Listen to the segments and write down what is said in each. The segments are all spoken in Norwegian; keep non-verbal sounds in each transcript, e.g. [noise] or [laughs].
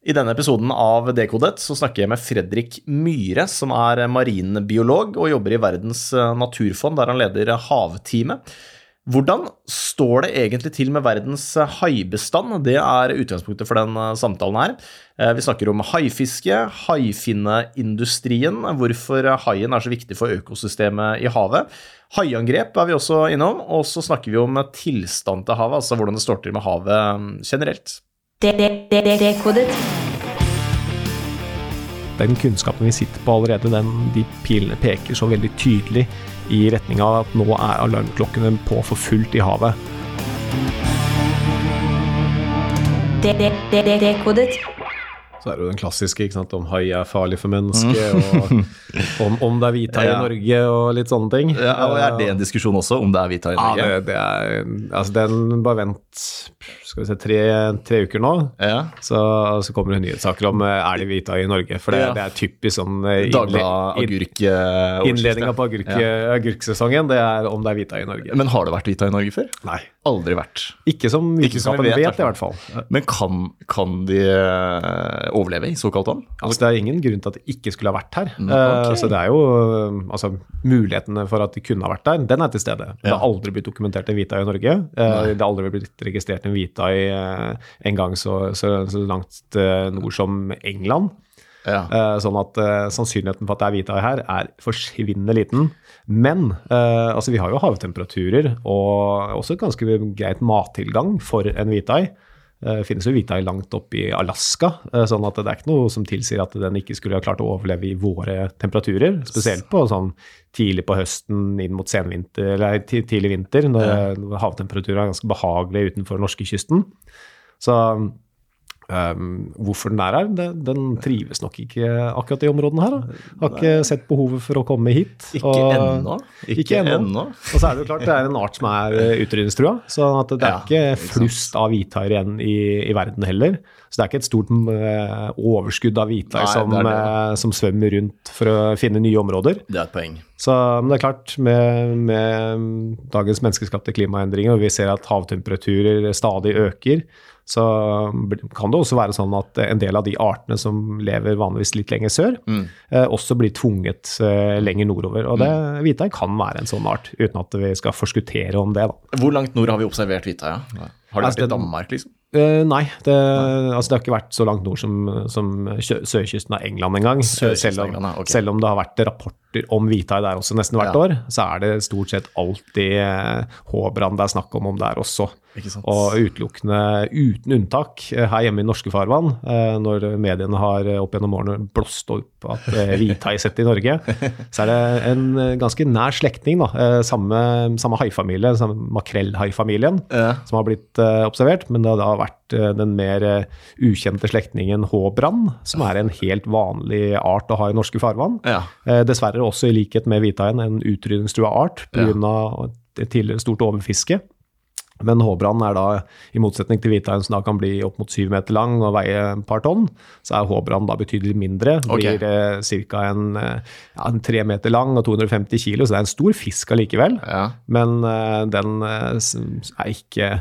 I denne episoden av Dekodet så snakker jeg med Fredrik Myhre, som er marinbiolog og jobber i Verdens eh, naturfond, der han leder havteamet. Hvordan står det egentlig til med verdens eh, haibestand? Det er utgangspunktet for den eh, samtalen her. Vi snakker om haifiske, haifinneindustrien, hvorfor haien er så viktig for økosystemet i havet. Haiangrep er vi også innom, og så snakker vi om tilstand til havet, altså hvordan det står til med havet mm, generelt. Dekodet. den kunnskapen vi sitter på allerede, den, de pilene peker så veldig tydelig i retning av at nå er alarmklokkene på for fullt i havet. Dekodet. Så er det jo den klassiske sant, om hai er farlig for mennesket, og om, om det er hvithai i Norge og litt sånne ting. Ja, og Er det en diskusjon også, om det er hvithai i Ja, Norge? det, det er Altså, den bare vent skal vi se, tre, tre uker nå. Ja. Så, så kommer det nyhetssaker om eh, er det hvithai i Norge. For det, Ja. det er typisk sånn eh, eh, Innledninga på agurk, Ja. agurksesongen, det er om det er hvithai i Norge. Men har det vært hvithai i Norge før? Nei. Aldri vært. Ikke som vi vitenskapen vet, vet, i hvert fall. Men kan, kan de eh, overleve i såkalt vann? Altså, det er ingen grunn til at de ikke skulle ha vært her. Mm, Eh, ok. Så det er jo eh, altså, Mulighetene for at de kunne ha vært der, den er til stede. Det har aldri blitt dokumentert en hvithai i Norge. Eh, Det har aldri blitt registrert en eh, en gang så, så, så langt nord som England. Ja. Uh, Sånn at uh, sannsynligheten for at det er hvithai her, er forsvinnende liten. Men uh, altså, vi har jo havtemperaturer og også ganske greit mattilgang for en hvithai. Det finnes jo hvithai langt oppe i Alaska, sånn at det er ikke noe som tilsier at den ikke skulle ha klart å overleve i våre temperaturer. Spesielt på sånn tidlig på høsten inn mot senvinter, eller tidlig vinter, når, når havtemperaturen er ganske behagelig utenfor norskekysten. Så Um, hvorfor den er her, den trives nok ikke akkurat i områdene her. Da. Har ikke sett behovet for å komme hit. Ikke ennå. Ikke ennå. Og så er det jo klart det er en art som er eh, utrydningstrua, så at det er Ja, ikke flust av hvithaier igjen i, i verden heller. Så det er ikke et stort eh, overskudd av hvithai som, eh, som svømmer rundt for å finne nye områder. Det er et poeng. Så men det er klart, med, med dagens menneskeskapte klimaendringer, og vi ser at havtemperaturer stadig øker, så kan det også være sånn at en del av de artene som lever vanligvis litt lenger sør, eh, også blir tvunget eh, lenger nordover. Og det hvithai kan være en sånn art, uten at vi skal forskuttere om det. da. Hvor langt nord har vi observert hvithai? Ja? Har det Altså, vært i Danmark, liksom? Uh, nei, det, altså det har ikke vært så langt nord som, som sørkysten av England engang. Sørkysten Selv, av om- England, ja, selv om det har vært rapporter om hvithai der også nesten hvert Ja. år, så er det stort sett alltid eh, håbrand det er snakk om om der også. Og utelukkende, uten unntak, eh, her hjemme i norske farvann, eh, når mediene har eh, opp gjennom årene blåst opp at hvithai setter i Norge, [laughs] så er det en ganske nær slektning, da. Samme, samme haifamilie, samme makrellhaifamilien, Ja. som har blitt observert, men det har da vært den mer ukjente slektningen håbrand, som er en helt vanlig art å ha i norske farvann. Ja. Dessverre også i likhet med hvithaien en utrydningstrua art pga. et tidligere stort overfiske. Men håbrand er da, i motsetning til hvithaien som da kan bli opp mot syv meter lang og veie et par tonn, så er håbrand da betydelig mindre. Blir eh, ca. En, eh, ja, en tre meter lang og 250 kilo, så det er en stor fisk allikevel. Ja. Men eh, den eh, er ikke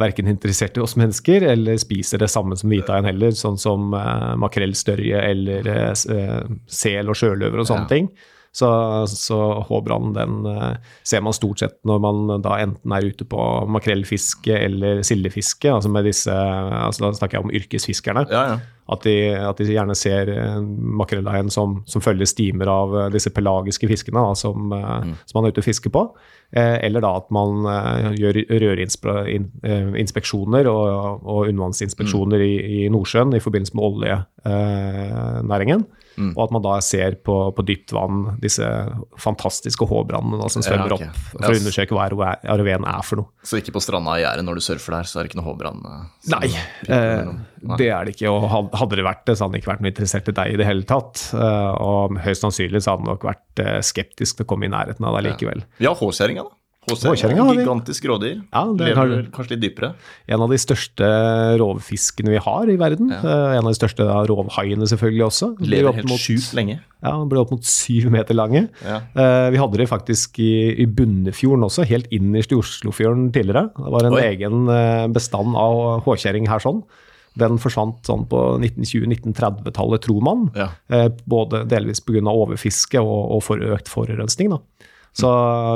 verken interessert i oss mennesker eller spiser det samme som hvithaien heller, sånn som uh, makrellstørje eller eh, eh, sel og sjøløver og sånne Ja. ting. Så, så håbranden den eh, ser man stort sett når man da enten er ute på makrellfiske eller sildefiske, altså med disse altså Da snakker jeg om yrkesfiskerne. Ja, ja. At de, at de gjerne ser eh, makrellhaien som, som følger stimer av eh, disse pelagiske fiskene da, som, mm. som man er ute og fisker på. Eller da at man gjør rørinspeksjoner og, og undervannsinspeksjoner i, i Nordsjøen i forbindelse med oljenæringen. Og at man da ser på, på dypt vann disse fantastiske håbrandene da, som svømmer Ja, okay. opp for yes. å undersøke hva ROV-en er for noe. Så ikke på stranda i gjerdet når du surfer der, så er det ikke noe hårbrann? eh, Nei, eh. Nei. det er det ikke. Og hadde det vært det, så hadde han ikke vært noe interessert i deg i det hele tatt. Eh, og høyst sannsynlig så hadde han nok vært skeptisk til å komme i nærheten av deg likevel. Vi har håkjerringa, da. Håkjerringa er har vi. Gigantisk rådyr. Ja, det Lever har- kanskje litt dypere. En av de største rovfiskene vi har i verden. Ja. en av de største rovhaiene selvfølgelig også. Lever helt mot- sjukt lenge. Ja, ble opp mot syv meter lange. Ja. Eh, vi hadde det faktisk i, i Bunnefjorden også, helt innerst i Oslofjorden tidligere. Det var en Oi. egen eh, bestand av håkjerring her sånn. Den forsvant sånn på 1920-1930-tallet, tror man. Ja. Eh, både delvis pga. overfiske og, og for økt forurensning. Da. Så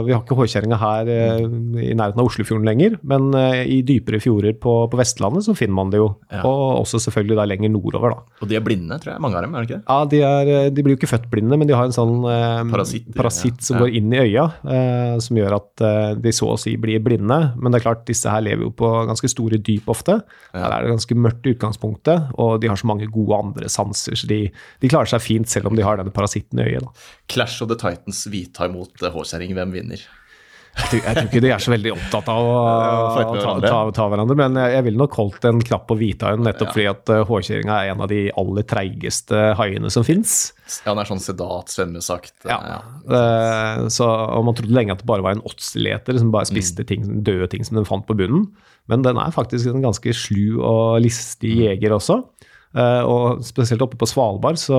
vi har ikke håkjerringa her eh, i nærheten av Oslofjorden lenger, men eh, i dypere fjorder på, på Vestlandet så finner man det jo. Ja. Og også selvfølgelig der lenger nordover, da. Og de er blinde, tror jeg. Mange av dem, er det ikke det? Ja, de, er, eh, de blir jo ikke født blinde, men de har en sånn eh, parasitt, parasitt ja. som Ja. går inn i øya, eh, som gjør at eh, de så å si blir blinde. Men det er klart, disse her lever jo på ganske store dyp ofte. Der er det ganske mørkt i utgangspunktet, og de har så mange gode andre sanser, så de, de klarer seg fint selv om de har denne parasitten i øyet. Da. Clash of the Titans hvithai mot eh, håkjerring. Hvem vinner? Jeg tror, jeg tror ikke de er så veldig opptatt av å, [laughs] ta, ta, ta hverandre, men jeg, jeg ville nok holdt en knapp på hvithaien, nettopp fordi at uh, hårkjerringa er en av de aller treigeste haiene som fins. Ja, den er sånn sedat, svømmesakt. Ja. eh, Eh, så, og man trodde lenge at det bare var en åtseleter som bare spiste ting, døde ting som den fant på bunnen. Men den er faktisk en ganske slu og listig jeger også. Eh, og spesielt oppe på Svalbard så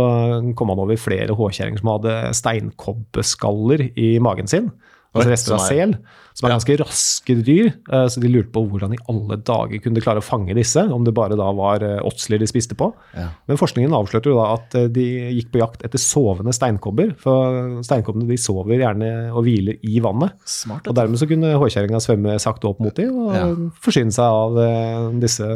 kom han over flere håkjerringer som hadde steinkobbeskaller i magen sin. Altså rester av sel, som er ganske raske dyr. eh, Så de lurte på hvordan i alle dager kunne de klare å fange disse, om det bare da var eh, åtsler de spiste på. Ja. Men forskningen avslørte jo da at eh, de gikk på jakt etter sovende steinkobber. For steinkobbene de sover gjerne og hviler i vannet. Smart. Og dermed så kunne håkjerringa svømme sakte opp mot dem og Ja. forsyne seg av disse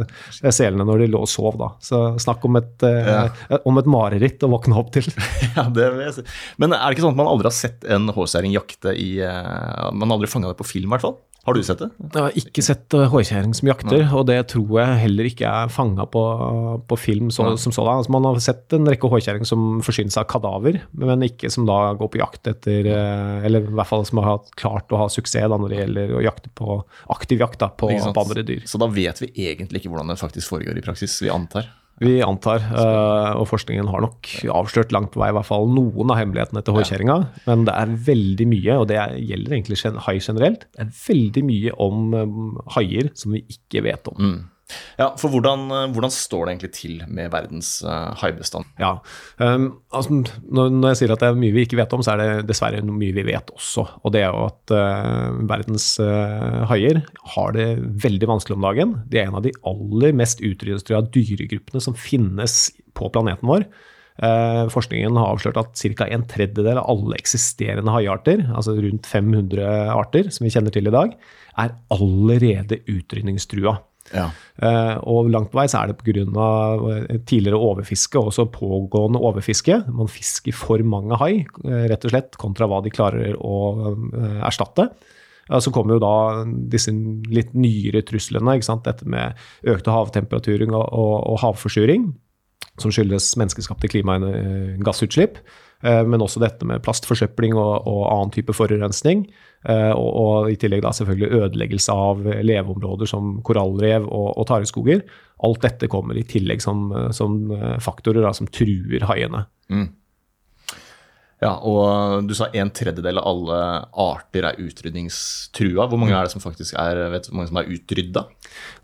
selene når de lå og sov. da. Så snakk om et, ja. om et mareritt å våkne opp til. [laughs] Ja, det vil jeg si. Men er det ikke sånn at man aldri har sett en håkjerring jakte i Man har aldri fanga det på film, i hvert fall? Har du sett det? Jeg har ikke sett uh, hårkjerring som jakter, og det tror jeg heller ikke er fanga på, på film så, som sådan. Altså, man har sett en rekke hårkjerring som forsyner seg av kadaver, men ikke som da går på jakt etter uh, Eller i hvert fall som har klart å ha suksess da, når det gjelder å jakte på aktiv jakt da, på, på andre dyr. Så da vet vi egentlig ikke hvordan det faktisk foregår i praksis. Vi antar. Vi antar, uh, og forskningen har nok avslørt langt på vei i hvert fall noen av hemmelighetene til hårkjerringa, men det er veldig mye, og det er- gjelder egentlig gen- hai generelt, det er veldig mye om um, haier som vi ikke vet om. Ja, for hvordan, eh, hvordan står det egentlig til med verdens uh, haibestand? Ja, um, altså, når, når jeg sier at det er mye vi ikke vet om, så er det dessverre mye vi vet også. Og det er jo at uh, verdens uh, haier har det veldig vanskelig om dagen. De er en av de aller mest utrydningstrua dyregruppene som finnes på planeten vår. Uh, forskningen har avslørt at ca. en tredjedel av alle eksisterende haiarter, altså rundt 500 arter som vi kjenner til i dag, er allerede utrydningstrua. Ja. Uh, og langt på vei så er det pga. tidligere overfiske og også pågående overfiske. Man fisker for mange hai, eh, rett og slett, kontra hva de klarer å uh, erstatte. Så kommer jo da disse litt nyere truslene, dette med økte havtemperaturer og, og, og havforsuring, som skyldes menneskeskapte klimagassutslipp. Eh, Men også dette med plastforsøpling og, og annen type forurensning. Eh, Og, og i tillegg da selvfølgelig ødeleggelse av leveområder som korallrev og, og tareskoger. Alt dette kommer i tillegg som, som faktorer da, som truer haiene. Ja, og du sa en tredjedel av alle arter er utrydningstrua. Hvor mange er det som faktisk er, vet hvor mange som er utrydda?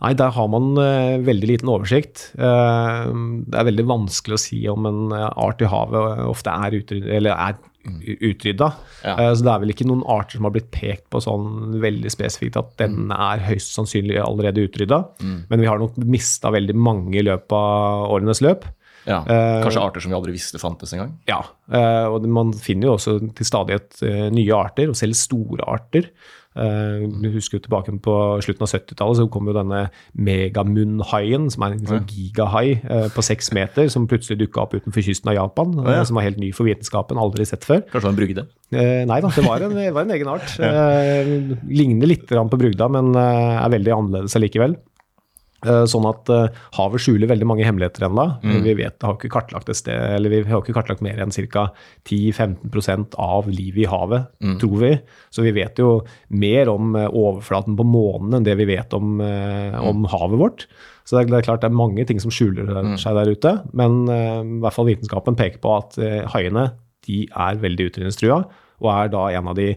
Nei, der har man uh, veldig liten oversikt. Uh, det er veldig vanskelig å si om en eh, art i havet ofte er utrydda, eller er utrydda. Ja. Så det er vel ikke noen arter som har blitt pekt på sånn veldig spesifikt at den er høyst sannsynlig allerede utrydda. Men vi har nok mista veldig mange i løpet av årenes løp. Ja, Eh, Kanskje arter som vi aldri visste fantes engang? Ja, eh, og man finner jo også til stadighet eh, nye arter, og selv store arter. Eh, Du husker jo tilbake på slutten av 70-tallet, så kom jo denne megamunnhaien, som er en liksom gigahai på seks meter, som plutselig dukka opp utenfor kysten av Japan, eh, ja. som var helt ny for vitenskapen, aldri sett før. Kanskje en brugde? Nei da, det var en, det var en egen art. [laughs] Eh, ligner litt på brugda, men er veldig annerledes allikevel. Eh, Sånn at eh, havet skjuler veldig mange hemmeligheter ennå. Mm. Vi vet, har ikke kartlagt et sted, eller vi har ikke kartlagt mer enn ca. 10-15% av livet i havet, Mm. tror vi. Så vi vet jo mer om eh, overflaten på månen enn det vi vet om, eh, Mm. om havet vårt. Så det er, klart det er mange ting som skjuler Mm. seg der ute. Men i hvert fall vitenskapen peker på at haiene de er veldig utrydningstrua, og er da en av de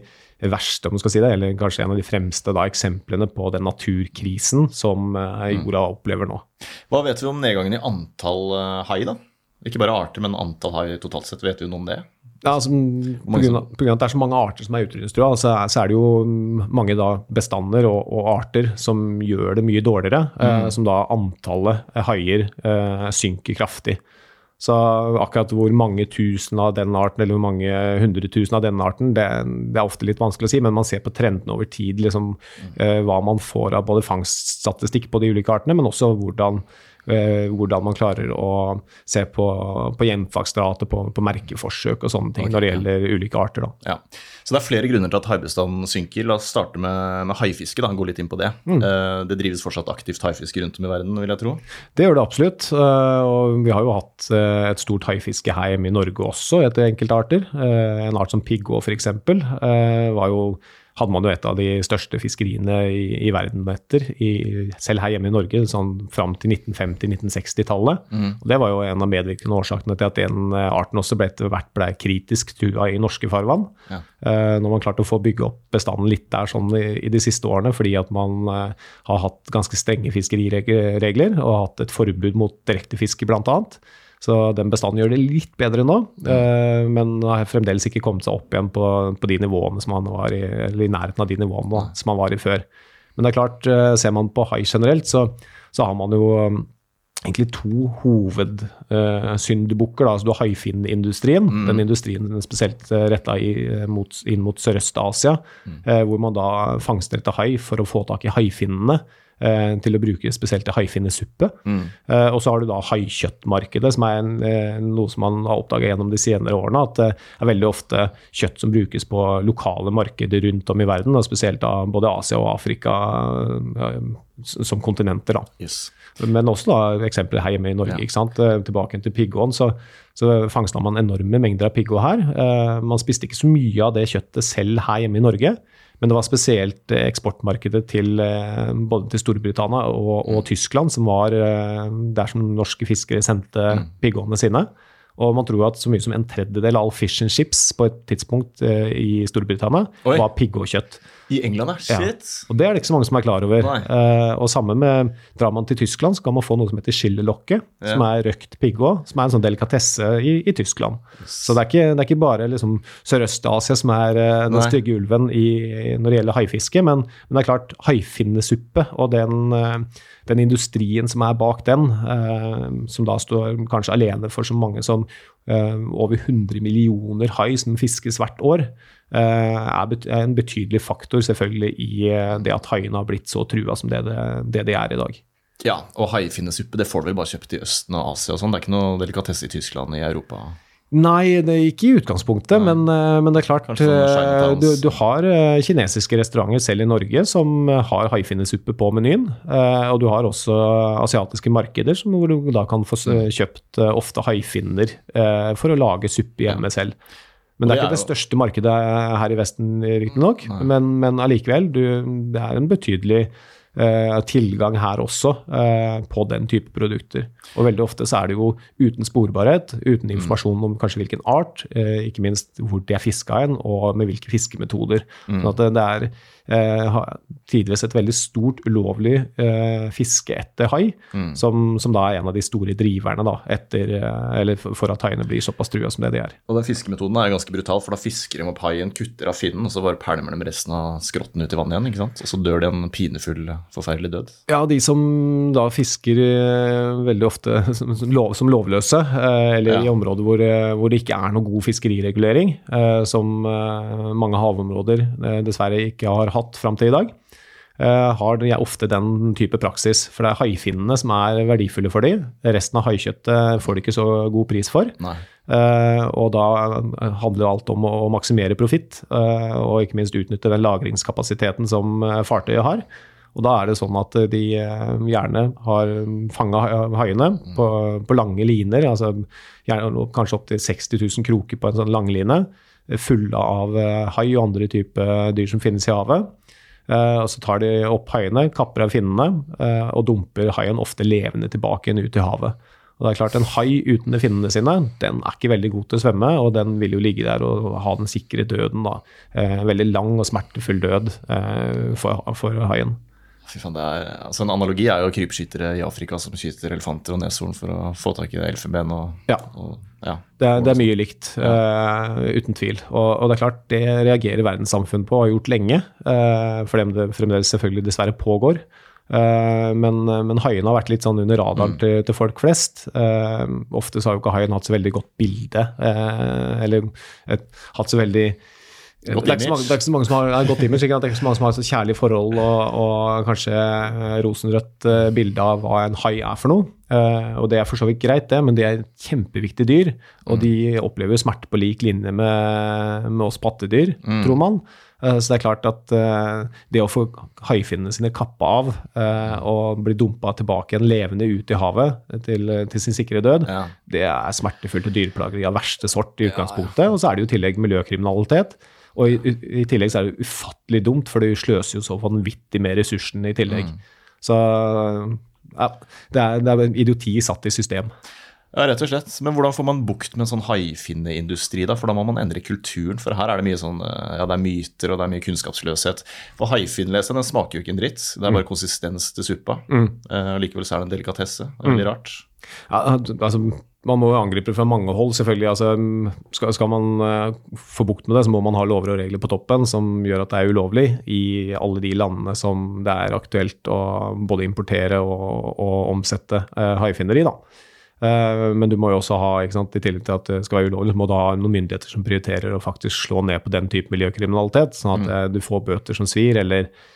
verste, om man skal si det, eller kanskje en av de fremste da, eksemplene på den naturkrisen som eh, Mm. jorda opplever nå. Hva vet vi om nedgangen i antall eh, hai, da? Ikke bare arter, men antall hai totalt sett. Vet vi noe om det? Ja, altså, på, grunn av, på grunn av at det er så mange arter som er utrydningstrua, så, så er det jo mm, mange da bestander og, og arter som gjør det mye dårligere. Eh, som da antallet eh, haier eh, synker kraftig. Så akkurat hvor mange tusen av den arten, eller hvor mange hundre tusen av denne arten, det, det er ofte litt vanskelig å si, men man ser på trendene over tid, liksom, eh, hva man får av både fangststatistikk på de ulike artene, men også hvordan, hvordan man klarer å se på, på hjemfangstrate, på, på merkeforsøk og sånne ting okay, når det ja. gjelder ulike arter. Da. Ja. Så det er flere grunner til at haibestanden synker. La oss starte med, med haifiske, da, gå litt inn på det. Mm. Eh, det drives fortsatt aktivt haifiske rundt om i verden, vil jeg tro. Det gjør det absolutt. eh, Og vi har jo hatt eh, et stort haifiske her hjemme i Norge også, etter enkelte arter. Eh, En art som pigghå f.eks. var jo hadde man jo et av de største fiskeriene i, i verden etter, i, selv her hjemme i Norge, sånn fram til 1950-1960-tallet. Og Det var jo en av medvirkende årsakene til at den eh, arten også ble etter hvert ble kritisk trua i norske farvann. Ja. Eh, når man klarte å få bygge opp bestanden litt der sånn i, i de siste årene, fordi at man eh, har hatt ganske strenge fiskeriregler og hatt et forbud mot direktefiske bl.a. Så den bestanden gjør det litt bedre nå, eh, men har fremdeles ikke kommet seg opp igjen på, på de nivåene som han var i, eller i nærheten av de nivåene da, som man var i før. Men det er klart, eh, ser man på hai generelt, så, så har man jo um, egentlig to hovedsyndbukker. altså du har haifinnindustrien, den industrien spesielt uh, retta mot, inn mot Sørøst-Asia, eh, hvor man da fangster etter hai for å få tak i haifinnene. Eh, Til å bruke spesielt til haifinnesuppe. Eh, og så har du da haikjøttmarkedet, som er en, eh, noe som man har oppdaga gjennom de senere årene. At det er veldig ofte kjøtt som brukes på lokale markeder rundt om i verden, og spesielt av både Asia og Afrika som kontinenter. da. Yes. Men også da eksempler her hjemme i Norge. Ja. ikke sant? Tilbake til piggåen, så, så fangsta man enorme mengder av piggå her. Man spiste ikke så mye av det kjøttet selv her hjemme i Norge. Men det var spesielt eh, eksportmarkedet til eh, både til Storbritannia og, og Tyskland som var eh, der som norske fiskere sendte piggåene sine. Og man tror at så mye som en tredjedel av all fish and chips på et tidspunkt eh, i Storbritannia Oi. var piggåkjøtt. I England, ja. Ja. Shit. Og det er det ikke så mange som er klar over. Eh, og sammen med Drar man til Tyskland, så kan man få noe som heter skillelokke, Ja. som er røkt piggå, som er en sånn delikatesse i, i Tyskland. Så det er ikke, det er ikke bare liksom Sørøst-Asia som er eh, den Nei. stygge ulven i, når det gjelder haifiske, men, men det er klart haifinnesuppe og den, eh, den industrien som er bak den, eh, som da står kanskje alene for så mange som eh, over 100 millioner hai som fiskes hvert år, eh, er, en betydelig faktor selvfølgelig i eh, det at haiene har blitt så trua som det, det, de er i dag. Ja, og haifinnesuppe det får du vel bare kjøpt i Østen og Asia og sånn. Det er ikke noe delikatesse i Tyskland i Europa. Nei, det er ikke i utgangspunktet, men, eh, men det er klart eh, du, du har eh, kinesiske restauranter selv i Norge som har haifinnesuppe på menyen. Og du har også asiatiske markeder som, hvor du da kan få Mm. kjøpt ofte haifinner for å lage suppe hjemme selv. Men det er ikke det største markedet her i Vesten, riktignok. Men, men allikevel, du, det er en betydelig eh, tilgang her også eh, på den type produkter. Og veldig ofte så er det jo uten sporbarhet, uten informasjon om kanskje hvilken art, eh, ikke minst hvor de er fiska hen, og med hvilke fiskemetoder. Sånn at det, det er eh, ha- tidvis et veldig stort ulovlig eh, fiske etter hai, som, som da er en av de store driverne da, etter, eh, eller for, at haiene blir såpass trua som det de er. Og den fiskemetoden er ganske brutal, for da fisker de opp haien, kutter av finnen, og så bare pælmer de resten av skrotten ut i vannet igjen. ikke sant? Og så dør de en pinefull, forferdelig død. Ja, de som da fisker veldig ofte [laughs] som, lov, som lovløse, eller i områder hvor, hvor det ikke er noe god fiskeriregulering, som mange havområder dessverre ikke har hatt fram til i dag, eh, har de ofte den type praksis. For det er haifinnene som er verdifulle for dem. Resten av haikjøttet får de ikke så god pris for. Eh, og da handler alt om å maksimere profitt, uh, og ikke minst utnytte den lagringskapasiteten som eh, fartøyet har. Og da er det sånn at de eh, gjerne har fanga haiene på, på, lange liner, altså gjerne, kanskje opptil 60 000 kroker på en sånn langline, fulle av eh, hai og andre typer dyr som finnes i havet. Eh, og Så tar de opp haiene, kapper av finnene og dumper haien ofte levende tilbake igjen ut i havet. Og det er klart En hai uten finnene sine den er ikke veldig god til å svømme, og den vil jo ligge der og ha den sikre døden. da. Eh, veldig lang og smertefull død eh, for, for haien. Det er, altså En analogi er jo krypskyttere i Afrika som skyter elefanter og neshorn for å få tak i elfenben. Og, ja. Og, ja. Det, er, det, er mye likt, uh, uten tvil. Og, og, det er klart, det reagerer verdenssamfunnet på og har gjort lenge. Uh, for dem det fremdeles selvfølgelig dessverre pågår. Uh, men, men haiene har vært litt sånn under radaren mm. til, til, folk flest. Uh, ofte så har jo ikke haien hatt så veldig godt bilde, eller et, hatt så veldig det er, mange, det er, ikke så mange, som har godt image, det er ikke så mange som har et kjærlig forhold og, og kanskje rosenrødt bilde av hva en hai er for noe. og det er for så vidt greit, det, men det er kjempeviktige kjempeviktig dyr. Og mm. de opplever smerte på lik linje med, med oss pattedyr, mm. tror man. Uh, så det er klart at uh, det å få haifinnene sine kappa av eh, og bli dumpa tilbake igjen levende ut i havet til, til sin sikre død, ja. det er smertefullt og dyreplageri av verste sort i utgangspunktet. Ja, ja. Og så er det jo i tillegg miljøkriminalitet. Og i, i, tillegg så er det ufattelig dumt, for det sløser jo så vanvittig med ressursene i tillegg. Mm. Så ja, det er, det er idioti satt i system. Ja, rett og slett. Men hvordan får man bukt med en sånn haifinneindustri, da? For da må man endre kulturen. For her er det mye sånn, eh, ja, det er myter og det er mye kunnskapsløshet. For haifinnleseren den smaker jo ikke en dritt. Det er bare mm. konsistens til suppa. Mm. Uh, likevel så er det en delikatesse. Det er veldig mm. rart. Ja, altså, man må jo angripe fra mange hold, selvfølgelig. Altså, skal, skal, man uh, få bukt med det, så må man ha lover og regler på toppen som gjør at det er ulovlig i alle de landene som det er aktuelt å både importere og, og omsette uh, haifinneri. da. Uh, men du må jo også ha, sant, i tillegg til at det skal være ulovlig, så må du ha noen myndigheter som prioriterer å faktisk slå ned på den type miljøkriminalitet, sånn at. Eh, du får bøter som svir, eller eh,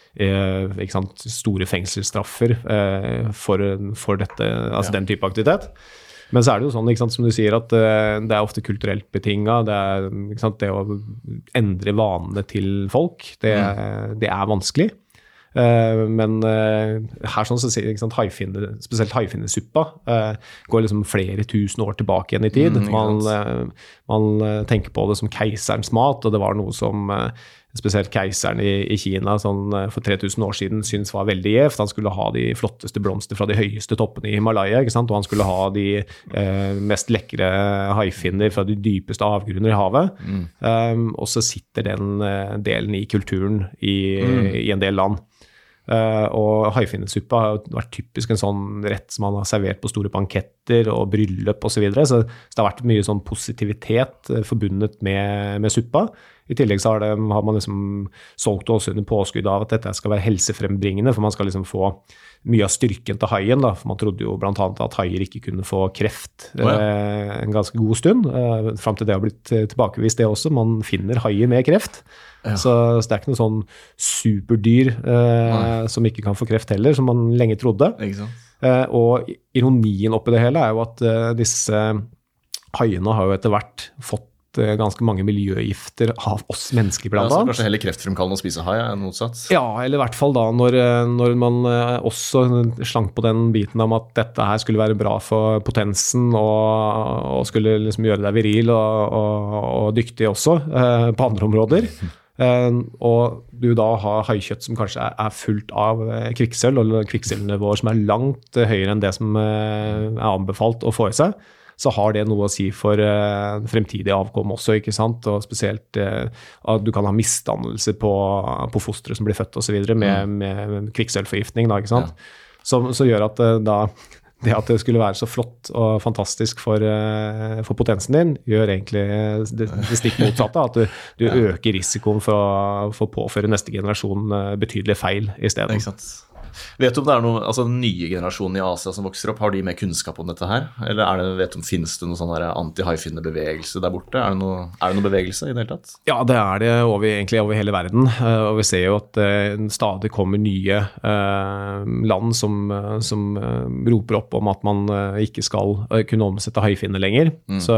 sant, store fengselsstraffer for, for dette, altså ja. den type aktivitet. Men så er det jo sånn sant, som du sier, at det er ofte kulturelt betinga. Det, det, å endre vanene til folk, det, mm. det er vanskelig. Uh, men uh, her sånn så sier ikke sant, haifinne, spesielt haifinnesuppa uh, går liksom flere tusen år tilbake igjen i tid. Mm, man, man, tenker på det som keiserens mat, og det var noe som spesielt keiseren i, i Kina sånn, for 3000 år siden syntes var veldig gjevt. Han skulle ha de flotteste blomster fra de høyeste toppene i Himalaya, og han skulle ha de eh, mest lekre haifinner fra de dypeste avgrunner i havet. Mm. Um, og så sitter den delen i kulturen i, mm. i en del land. Uh, og haifinnesuppe har vært typisk en sånn rett som man har servert på store banketter og bryllup osv. Så, videre. så det har vært mye sånn positivitet forbundet med, med, suppa. I tillegg så har, det, har man liksom solgt også under påskudd av at dette skal være helsefrembringende, for man skal liksom få mye av styrken til haien. da, for Man trodde jo bl.a. at haier ikke kunne få kreft oh, ja. eh, en ganske god stund. Eh, Fram til det har blitt tilbakevist, det også. Man finner haier med kreft. Ja. Så, så, det er ikke noe sånn superdyr eh, som ikke kan få kreft heller, som man lenge trodde. Eh, og ironien oppi det hele er jo at eh, disse haiene har jo etter hvert fått eh, ganske mange miljøgifter av oss mennesker, blant annet. Ja, kanskje heller kreftfremkallende å spise hai enn motsatt? Ja, eller i hvert fall da når, eh, når, man eh, også slank på den biten om at dette her skulle være bra for potensen og, og skulle liksom gjøre deg viril og, og, og dyktig også eh, på andre områder. Uh, [laughs] og du da har haikjøtt som kanskje er, er fullt av uh, kvikksølv, og kvikksølvnivåer som er langt uh, høyere enn det som er anbefalt å få i seg, så har det noe å si for fremtidig avkom også. ikke sant? Og spesielt at du kan ha misdannelser på, på fostre som blir født osv. Med, mm. med kvikksølvforgiftning. da, ikke sant? Ja. Som, som, gjør at da [laughs] det at det skulle være så flott og fantastisk for, for potensen din, gjør egentlig det, det stikk motsatte. At du, du [laughs] ja. øker risikoen for å påføre neste generasjon betydelige feil i stedet. Vet du om det er noen, altså Den nye generasjonen i Asia som vokser opp, har de mer kunnskap om dette her? Eller er det, vet du om, finnes det noen sånn anti-haifinne-bevegelse der borte? Er det, noe, er det noe bevegelse i det hele tatt? Ja, det er det over, egentlig over hele verden. Eh, og vi ser jo at det stadig kommer nye eh, land som, som roper opp om at man ikke skal kunne omsette haifinner lenger. Mm. Så,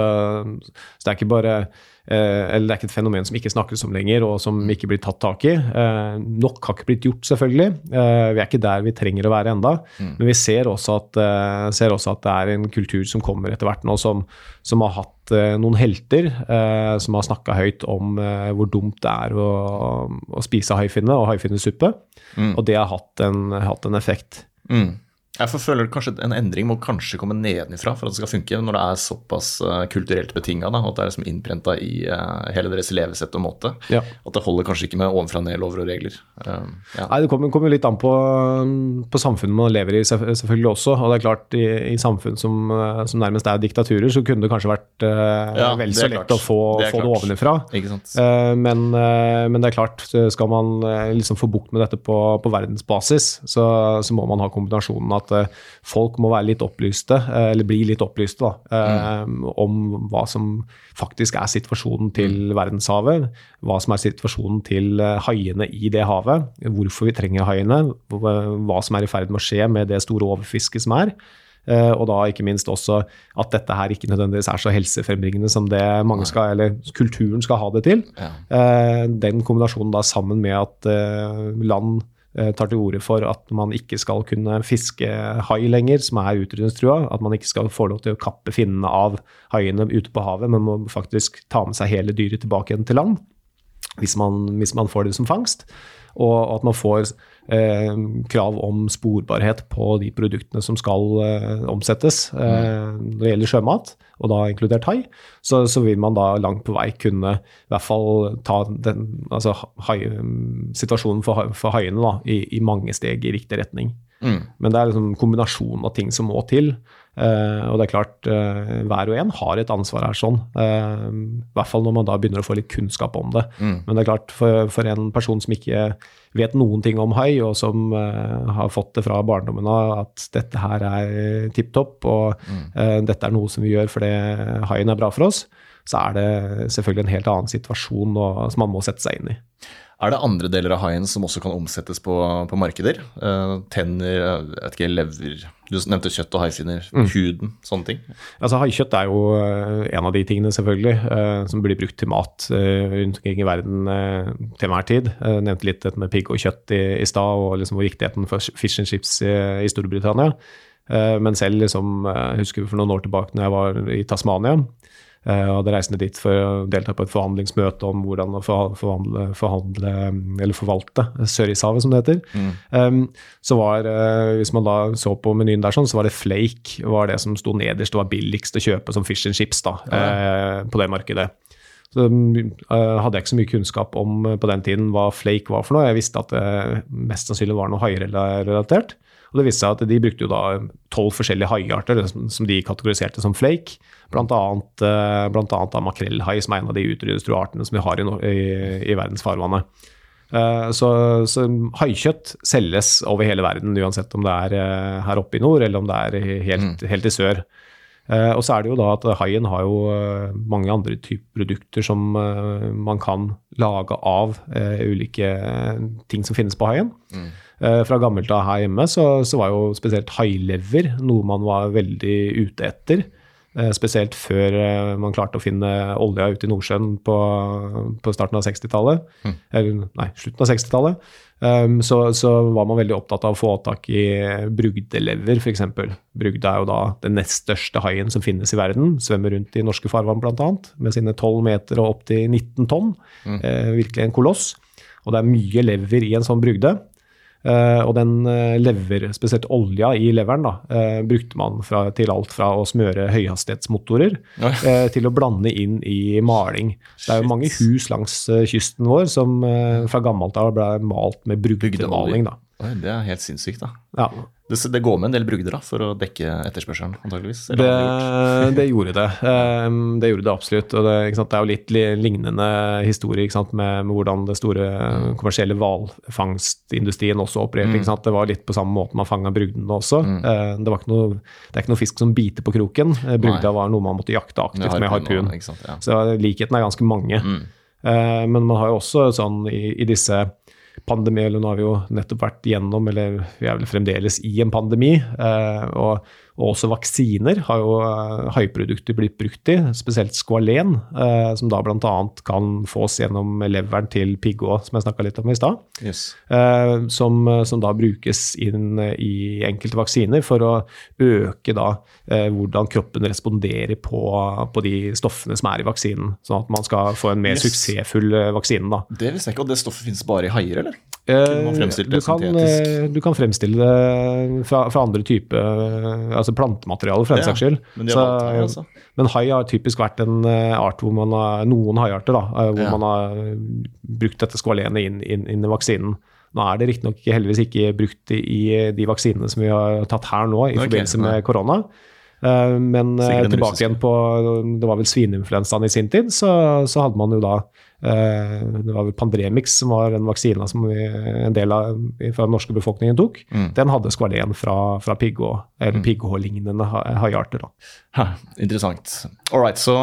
så, det er ikke bare eh, eller det er ikke et fenomen som ikke snakkes om lenger, og som ikke blir tatt tak i. Eh, nok har ikke blitt gjort, selvfølgelig. Eh, vi er ikke der vi trenger å være enda, men vi ser også, at, eh, ser også at det er en kultur som kommer etter hvert nå, som, som har hatt eh, noen helter eh, som har snakka høyt om eh, hvor dumt det er å, å spise haifinne og haifinnesuppe. Og det har hatt en, hatt en effekt. Mm. Jeg føler kanskje en endring må kanskje komme nedenifra for at det skal funke, når det er såpass uh, kulturelt betinga, at det er liksom innprenta i uh, hele deres levesett og måte. Ja. At det holder kanskje ikke med ovenfra ned lover og regler. Uh, ja. Nei, Det kommer, kommer litt an på, på samfunnet man lever i, selvfølgelig også. Og det er klart, i, i samfunn som, eh, som nærmest er diktaturer, så kunne det kanskje vært uh, Ja, vel så lett klart. å få Det få det ovenifra. Eh, men, uh, men det er klart, skal man eh, liksom få bukt med dette på, på verdensbasis, så, så må man ha kombinasjonen at eh, folk må være litt opplyste, eh, eller bli litt opplyste, da, mm. om hva som faktisk er situasjonen til verdenshavet, hva som er situasjonen til eh, haiene i det havet, hvorfor vi trenger haiene, hva som er i ferd med å skje med det store overfisket som er. Eh, Og da ikke minst også at dette her ikke nødvendigvis er så helsefrembringende som det mange skal, eller kulturen skal ha det til. Ja. Eh, Den kombinasjonen da sammen med at eh, land eh, tar til orde for at man ikke skal kunne fiske hai lenger, som er utrydningstrua. At man ikke skal få lov til å kappe finnene av haiene ute på havet, men må faktisk ta med seg hele dyret tilbake igjen til land. Hvis man, hvis man får det som fangst. Og at man får eh, krav om sporbarhet på de produktene som skal eh, omsettes eh, når det gjelder sjømat, og da inkludert hai, så, så vil man da langt på vei kunne i hvert fall ta den, altså, hai, situasjonen for, for haiene da, i, i mange steg i riktig retning. Mm. Men det er liksom kombinasjonen av ting som må til. Eh, og det er klart, eh, hver og en har et ansvar her sånn. Eh, I hvert fall når man da begynner å få litt kunnskap om det. Mm. Men det er klart, for, for en person som ikke vet noen ting om hai, og som har fått det fra barndommen av at dette her er tipp topp, og eh, dette er noe som vi gjør fordi haien er bra for oss, så er det selvfølgelig en helt annen situasjon og, som man må sette seg inn i. Er det andre deler av haien som også kan omsettes på, på markeder? Uh, tenner, jeg vet ikke, lever Du nevnte kjøtt og haifinner. Huden, sånne ting. Altså Haikjøtt er jo eh, en av de tingene selvfølgelig uh, som blir brukt til mat uh, rundt omkring i verden til enhver tid. Jeg nevnte litt dette med pigg og kjøtt i, i stad, og liksom viktigheten for fish and chips i, i Storbritannia. Men selv liksom, jeg husker for noen år tilbake når jeg var i Tasmania, eh, og hadde reist ned dit for å delta på et forhandlingsmøte om hvordan å forhandle, forhandle eller forvalte Sørishavet, som det heter. Um, så var, eh, Hvis man da så på menyen der, sånn, så var det flake var det som sto nederst og var billigst å kjøpe som fish and chips da, eh, på det markedet. Så uh, hadde jeg ikke så mye kunnskap om på den tiden hva flake var for noe. Jeg visste at det mest sannsynlig var noe hairelatert. Og det viste seg at de brukte jo da tolv forskjellige haiarter som, de kategoriserte som flake. Blant annet, eh, blant annet da makrellhai, som er en av de utryddede artene som vi har i, i, i verdens farvannet. Eh, Så, så haikjøtt selges over hele verden, uansett om det er eh, her oppe i nord eller om det er helt, helt i sør. Og så er det jo da at haien har jo mange andre typer produkter som man kan lage av ulike ting som finnes på haien. Eh, Fra gammelt av her hjemme så, så var jo spesielt hailever noe man var veldig ute etter. Eh, Spesielt før eh, man klarte å finne olja ute i Nordsjøen på, på starten av 60-tallet. Eller nei, slutten av 60-tallet. Um, så, så var man veldig opptatt av å få tak i brugdelever, f.eks. Brugde er jo da den nest største haien som finnes i verden. Svømmer rundt i norske farvann bl.a. med sine 12 meter og opptil 19 tonn. Eh, virkelig en koloss. Og det er mye lever i en sånn brugde. Eh, og den eh, lever, spesielt olja i leveren, da, eh, brukte man fra, til alt fra å smøre høyhastighetsmotorer til å blande inn i maling. Det er jo mange hus langs kysten vår som fra gammelt av ble malt med brugdemaling. da. Det er helt sinnssykt, da. Ja, Det, det går med en del brugder da, for å dekke etterspørselen, antageligvis. det, det gjorde det. [laughs] Eh, Det gjorde det absolutt. og Det, det er jo litt lignende historie med, med hvordan det store kommersielle hvalfangstindustrien også opererte. Sant? Det var litt på samme måte man fanga brugdene også. Mm. Det, var ikke noe, det er ikke noe fisk som biter på kroken. Eh, Brugda var noe man måtte jakte aktivt med harpun. ja. Så likheten er ganske mange. Mm. men man har jo også sånn i, i disse pandemi, eller nå har vi jo nettopp vært gjennom, eller vi er vel fremdeles i en pandemi. eh, og, Og også vaksiner har jo eh, haiprodukter blitt brukt i, spesielt skvalen, eh, som da bl.a. kan fås gjennom leveren til piggå, som jeg snakka litt om i stad. Yes. Eh, som, som da brukes inn i enkelte vaksiner for å øke da eh, hvordan kroppen responderer på, på de stoffene som er i vaksinen. Sånn at man skal få en mer Yes. suksessfull eh, vaksine. da. Det visste jeg ikke, og det stoffet finnes bare i haier, eller? Kunne man det du, kan, syntetisk? eh, du kan fremstille det fra, fra andre typer altså plantemateriale, for den Ja, saks skyld. men så, hai, altså. men hai har typisk vært en eh, art hvor man har noen haiarter da, eh, hvor Ja. man har brukt dette skvalenet inn, inn, inn i vaksinen. Nå er det riktignok heldigvis ikke brukt i i de vaksinene som vi har tatt her nå i okay, forbindelse med korona. Eh, Men eh, tilbake igjen på Det var vel svineinfluensaen i sin tid, så, så hadde man jo da eh, Det var vel Pandremix som var den vaksina som vi, en del av fra den norske befolkningen tok. Mm. Den hadde skvalen fra, fra pigghå, eller pigghå-lignende ha- haiarter. Ha, interessant. All right, så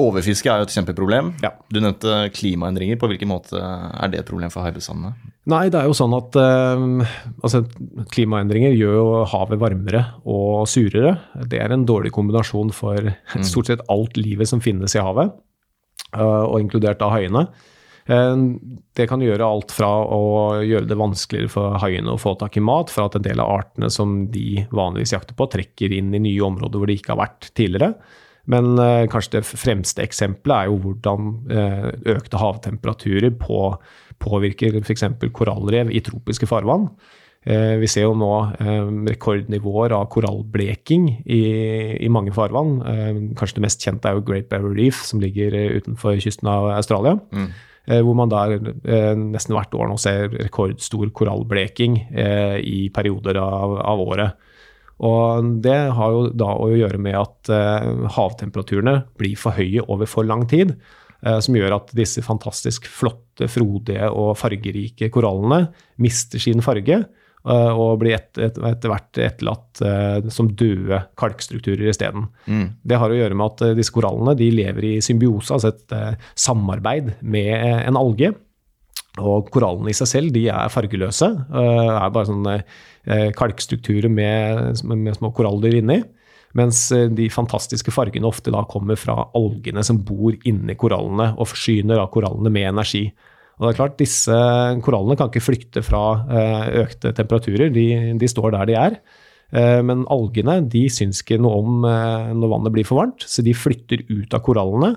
overfiske er jo et kjempeproblem. Ja. Du nevnte klimaendringer. På hvilken måte er det et problem for haibestandene? Nei, det er jo sånn at eh, altså, klimaendringer gjør jo havet varmere og surere. Det er en dårlig kombinasjon for stort sett alt livet som finnes i havet, eh, og inkludert av haiene. Eh, Det kan gjøre alt fra å gjøre det vanskeligere for haiene å få tak i mat, for at en del av artene som de vanligvis jakter på, trekker inn i nye områder hvor de ikke har vært tidligere. Men eh, kanskje det fremste eksempelet er jo hvordan økte havtemperaturer på, påvirker f.eks. korallrev i tropiske farvann. Eh, vi ser jo nå eh, rekordnivåer av korallbleking i, i mange farvann. Eh, kanskje det mest kjente er jo Great Barrier Reef, som ligger utenfor kysten av Australia. Mm. hvor man der nesten hvert år nå ser rekordstor korallbleking i perioder av, av året. Og det har jo da å gjøre med at havtemperaturene blir for høye over for lang tid. Eh, som gjør at disse fantastisk flotte, frodige og fargerike korallene mister sin farge. eh, og blir et, et, etter hvert etterlatt uh, som døde kalkstrukturer isteden. Det har å gjøre med at disse korallene de lever i symbiose, altså et uh, samarbeid med en alge. Og korallene i seg selv de er fargeløse. er bare sånne kalkstrukturer med, med små koraller inni. Mens eh, de fantastiske fargene ofte da kommer fra algene som bor inni korallene og forsyner da korallene med energi. Og det er klart, Disse korallene kan ikke flykte fra eh, økte temperaturer, de, de står der de er. Eh, Men algene de syns ikke noe om når vannet blir for varmt, så de flytter ut av korallene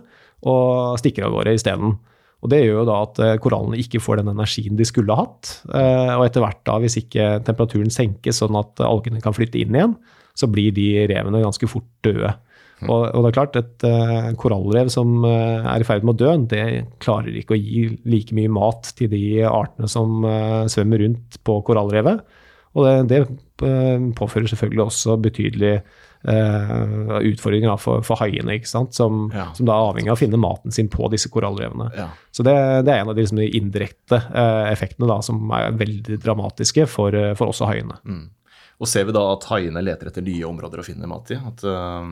og stikker av gårde isteden. Og Det gjør jo da at korallene ikke får den energien de skulle ha hatt. Og etter hvert, da, hvis ikke temperaturen senkes sånn at algene kan flytte inn igjen, så blir de revene ganske fort døde. Og, og det er klart, et uh, korallrev som uh, er i ferd med å dø, det klarer ikke å gi like mye mat til de artene som uh, svømmer rundt på korallrevet. Og det, det påfører selvfølgelig også betydelige utfordringer for, for haiene, ikke sant? Som, Ja. som da er avhengig av å finne maten sin på disse korallrevene. Ja. Så det, det er en av de, liksom, indirekte effektene da, som er veldig dramatiske for, for også haiene. Og ser vi da at haiene leter etter nye områder å finne mat i? At uh,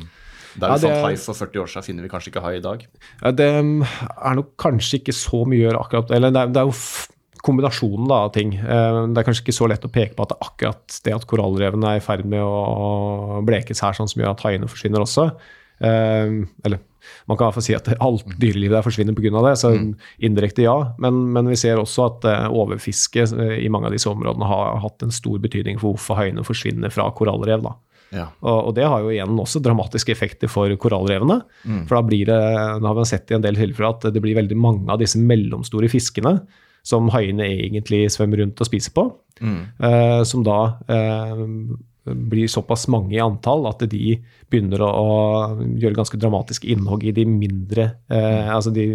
der Ja, det fant hai for 40 år siden, finner vi kanskje ikke hai i dag? Ja, Det mm, er nok kanskje ikke så mye å gjøre akkurat Eller det er, det er jo kombinasjonen da, av ting. Eh, Det er kanskje ikke så lett å peke på at det er akkurat det at korallrevene er i ferd med å blekes her, sånn som gjør at haiene forsvinner også. Eh, Eller man kan i hvert fall si at alt dyrelivet der forsvinner pga. det, så indirekte ja. Men, men vi ser også at eh, overfiske eh, i mange av disse områdene har hatt en stor betydning for hvorfor haiene forsvinner fra korallrev. da. Ja. Og, det har jo igjen også dramatiske effekter for korallrevene. For da blir det, nå har man sett i en del tilfeller at det blir veldig mange av disse mellomstore fiskene som haiene egentlig svømmer rundt og spiser på, eh, som da eh, blir såpass mange i antall at de begynner å, å gjøre ganske dramatiske innhogg i de mindre eh, altså de,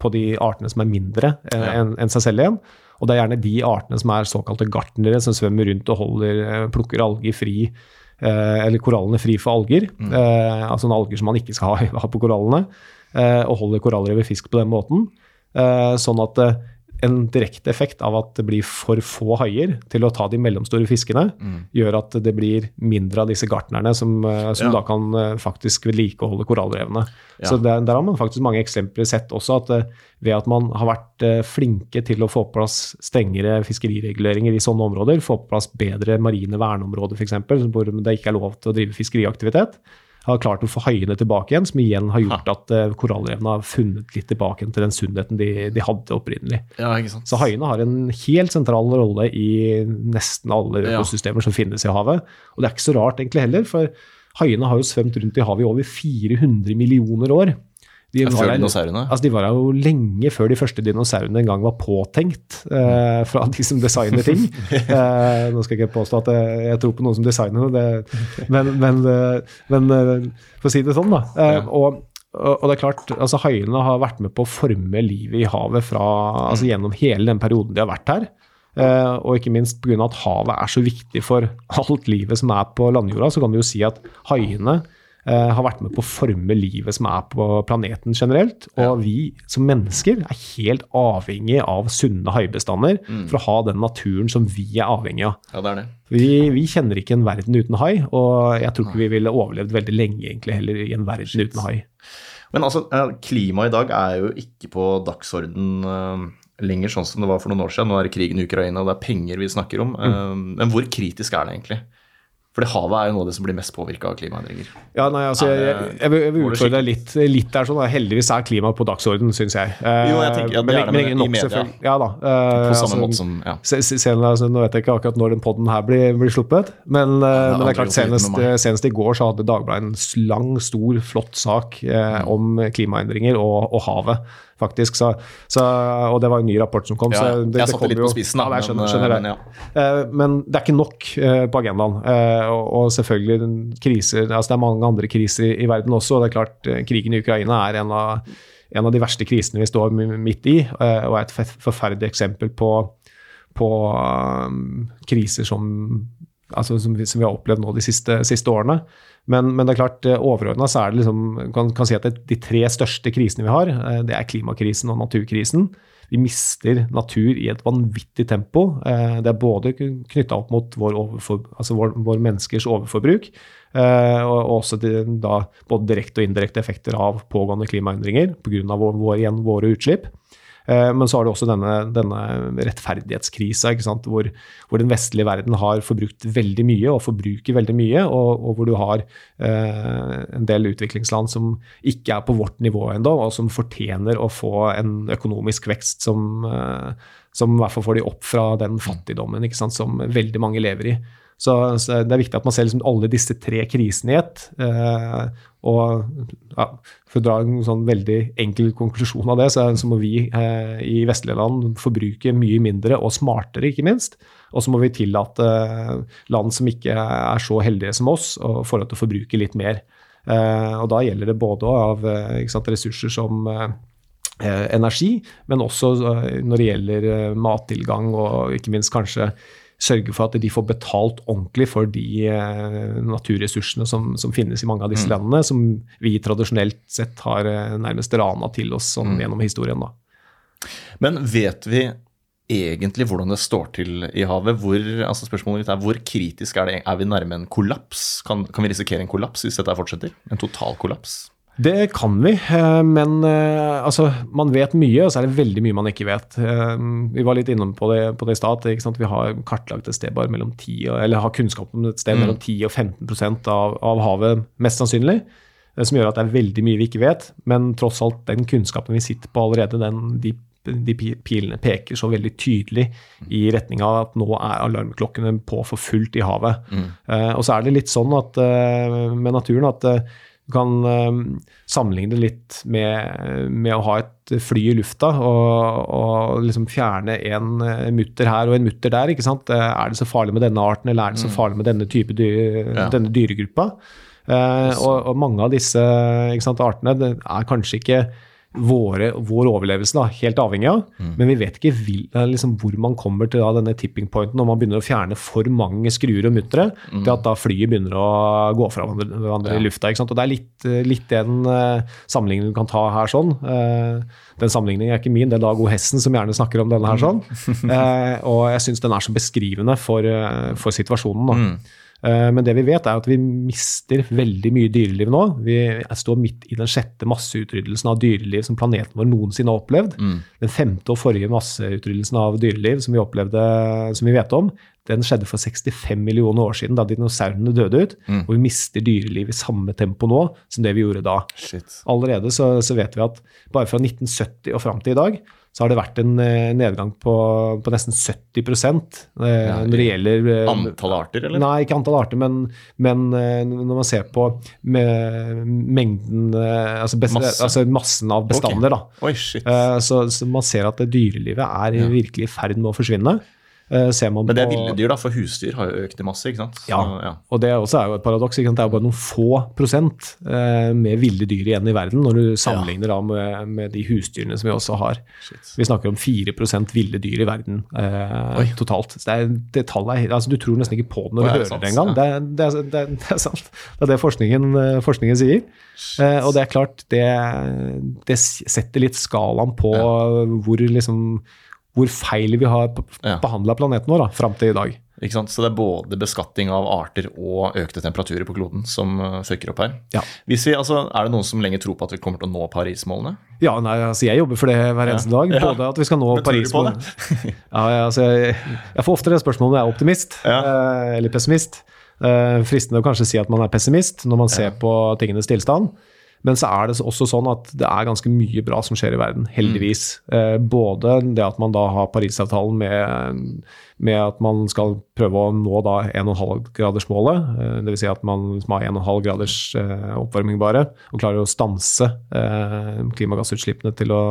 på de artene som er mindre eh, enn en seg selv igjen. Og det er gjerne de artene som er såkalte gartnere, som svømmer rundt og holder, eh, plukker alger fri eh, eller korallene fri for alger. Eh, altså alger som man ikke skal ha, [laughs] ha på korallene. Eh, og holder korallrevet fisk på den måten. Eh, sånn at en direkte effekt av at det blir for få haier til å ta de mellomstore fiskene, gjør at det blir mindre av disse gartnerne som, eh, som Ja. da kan eh, faktisk vedlikeholde korallrevene. Så der, der har man faktisk mange eksempler sett også at eh, ved at man har vært flinke til å få på plass strengere fiskerireguleringer i sånne områder, få på plass bedre marine verneområder f.eks., hvor det ikke er lov til å drive fiskeriaktivitet, har klart å få haiene tilbake igjen, som igjen har gjort at eh, korallrevene har funnet litt tilbake til den sunnheten de, de hadde opprinnelig. Ja. Så haiene har en helt sentral rolle i nesten alle Ja. økosystemer som finnes i havet. Og det er ikke så rart egentlig heller, for haiene har jo svømt rundt i havet i over 400 millioner år. De var før dinosaurene? Altså, de var her jo lenge før de første dinosaurene en gang var påtenkt eh, fra de som designer ting. [laughs] Eh, nå skal jeg ikke påstå at jeg, jeg tror på noen som designer det, men, men, eh, men eh, for å si det sånn, da. Eh, og, og det er klart, altså Haiene har vært med på å forme livet i havet fra, altså gjennom hele den perioden de har vært her. Eh, og ikke minst pga. at havet er så viktig for alt livet som er på landjorda, så kan du jo si at haiene har vært med på å forme livet som er på planeten generelt. Og vi som mennesker er helt avhengig av sunne haibestander for å ha den naturen som vi er avhengig av. Ja, det er det. Vi, vi kjenner ikke en verden uten hai, og jeg tror ikke vi ville overlevd veldig lenge egentlig heller i en verden uten hai. Men altså, eh, klimaet i dag er jo ikke på dagsorden eh, lenger sånn som det var for noen år siden. Nå er det krigen i Ukraina, og det er penger vi snakker om. Mm. Men hvor kritisk er det egentlig? Fordi havet er jo noe av det som blir mest påvirka av klimaendringer. Ja, nei, altså, jeg, jeg, jeg, vil- jeg vil det utfordre deg litt, litt der. sånn, da. Heldigvis er klima på dagsorden, syns jeg. Eh, Jo, jeg tenker at det men- er det, men men i media. Ja da. eh, På samme altså, måte som ja. Se, se, sen, altså, nå vet jeg ikke akkurat når den podden her blir, blir sluppet, men, eh, men det er klart senest, senest i går så hadde Dagbladet en lang, stor, flott sak eh, om klimaendringer og, og havet, faktisk. Så, så, og det var en ny rapport som kom. Ja, så det, jeg satte litt på spissen, da, Ja, jeg skjønner, men, skjønner det. men ja. Eh, Men det er ikke nok eh, på agendaen. Eh, Og og selvfølgelig kriser, altså det er mange andre kriser i- i verden også. og det er klart eh, Krigen i Ukraina er en av, en av de verste krisene vi står midt i, eh, og er et fe- forferdelig eksempel på, på kriser som, altså som, vi, som vi har opplevd nå de siste, siste årene. Men, men det er klart, overordna så er det liksom kan, kan si at det, de tre største krisene vi har, eh, det er klimakrisen og naturkrisen. Vi mister natur i et vanvittig tempo. Eh, Det er både knytta opp mot vår, overfor, altså vår, vår menneskers overforbruk, eh, og og også de, da, både direkte og indirekte effekter av pågående klimaendringer pga. Vår, vår, igjen våre utslipp. Eh, Men så har du også denne, denne rettferdighetskrisa? Hvor, hvor den vestlige verden har forbrukt veldig mye og forbruker veldig mye, og, og hvor du har eh, en del utviklingsland som ikke er på vårt nivå ennå, og som fortjener å få en økonomisk vekst som, eh, som i hvert fall får de opp fra den fattigdommen som veldig mange lever i. Så, så det er viktig at man ser liksom alle disse tre krisene i ett. Eh, og ja, for å dra en sånn veldig enkel konklusjon av det, så, så må vi eh, i vestlige land forbruke mye mindre og smartere, ikke minst. Og så må vi tillate eh, land som ikke er så heldige som oss, få lov til å forbruke litt mer. Eh, og da gjelder det både av eh, sant, ressurser som energi, men også når det gjelder mattilgang og ikke minst kanskje sørge for at de får betalt ordentlig for de eh, naturressursene som, som finnes i mange av disse landene, som vi tradisjonelt sett har eh, nærmest rana til oss sånn, gjennom historien. da. Men vet vi egentlig hvordan det står til i havet? Hvor, altså spørsmålet mitt er hvor kritisk er det? Er vi nærme en kollaps? Kan, kan vi risikere en kollaps hvis dette fortsetter? En total kollaps? Det kan vi, eh, men eh, altså, man vet mye, og så er det veldig mye man ikke vet. Eh, Vi var litt innom på det, på det i stad. Vi har kartlagt et sted bare mellom 10 eller har kunnskap om et sted mellom 10 og 15 av, av havet, mest sannsynlig. Som gjør at det er veldig mye vi ikke vet. Men tross alt, den kunnskapen vi sitter på allerede, den, de, de pilene peker så veldig tydelig i retning av at nå er alarmklokkene på for fullt i havet. Eh, og så er det litt sånn at, med naturen at du kan eh, sammenligne det litt med, med å ha et fly i lufta og, og liksom fjerne en eh, mutter her og en mutter der. ikke sant? Eh, Er det så farlig med denne arten, eller er det så farlig med denne type dyr, Ja. denne dyregruppa? Uh, og, og mange av disse ikke sant, artene det er kanskje ikke våre, vår overlevelse da, helt avhengig av. Men vi vet ikke vil, eh, liksom, hvor man kommer til da, denne tipping pointen når man begynner å fjerne for mange skruer og muttere til at da flyet begynner å gå fra hverandre, ja. i lufta. Og Det er litt, eh, litt den uh, sammenligningen du kan ta her. sånn. Uh, den sammenligningen er ikke min, det er Dag O. Hessen som gjerne snakker om denne her. sånn. Uh, og jeg syns den er så beskrivende for, for situasjonen. da. Eh, Men det vi vet, er at vi mister veldig mye dyreliv nå. Vi står midt i den sjette masseutryddelsen av dyreliv som planeten vår noensinne har opplevd. Den femte og forrige masseutryddelsen av dyreliv som vi opplevde, som vi vet om, den skjedde for 65 millioner år siden, da dinosaurene døde ut. Og vi mister dyreliv i samme tempo nå som det vi gjorde da. Shit. Allerede så, så vet vi at bare fra 1970 og fram til i dag, så har det vært en eh, nedgang på, på nesten 70 eh, når det gjelder eh, Antall arter, eller? Nei, ikke antall arter, men, men eh, når man ser på mengden altså, best, Masse. altså massen av bestander, da. Oi, Så, så man ser at dyrelivet er virkelig i ferd med å forsvinne. Eh, Men det er ville dyr, da, for husdyr har jo økt i masse, ikke sant? Så, ja, ja. og det også er jo et paradoks. Ikke sant? Det er jo bare noen få prosent eh, med ville dyr igjen i verden, når du sammenligner da med, med de husdyrene som vi også har. Vi snakker om 4% ville dyr i verden eh, totalt. Så det, er, det tallet er, altså, Du tror nesten ikke på det når du er det hører sant? det engang. Det, er- det, er- det, er- det er sant. Det er det forskningen, eh, forskningen sier. Eh, og det er klart, det, det setter litt skalaen på hvor liksom hvor feil vi har Ja. behandla planeten vår da, fram til i dag. Ikke sant? Så det er både beskatting av arter og økte temperaturer på kloden som uh, fucker opp her. Ja. Vi, altså, er det noen som lenger tror på at vi kommer til å nå Paris-målene? Ja, nei, altså jeg jobber for det hver eneste dag. Ja. Både at vi skal nå Paris-målene. [laughs] ja, altså jeg, jeg får ofte det spørsmålet om jeg er optimist eh, eller pessimist. Uh, fristende å kanskje si at man er pessimist når man ser på tingenes tilstand. Men så er det også sånn at det er ganske mye bra som skjer i verden, heldigvis. Mm. både det at man da har Parisavtalen med, med at man skal prøve å nå da 1,5-gradersmålet. Eh, Dvs. Si at man liksom har 1,5 graders eh, oppvarming bare, og klarer å stanse klimagassutslippene til å,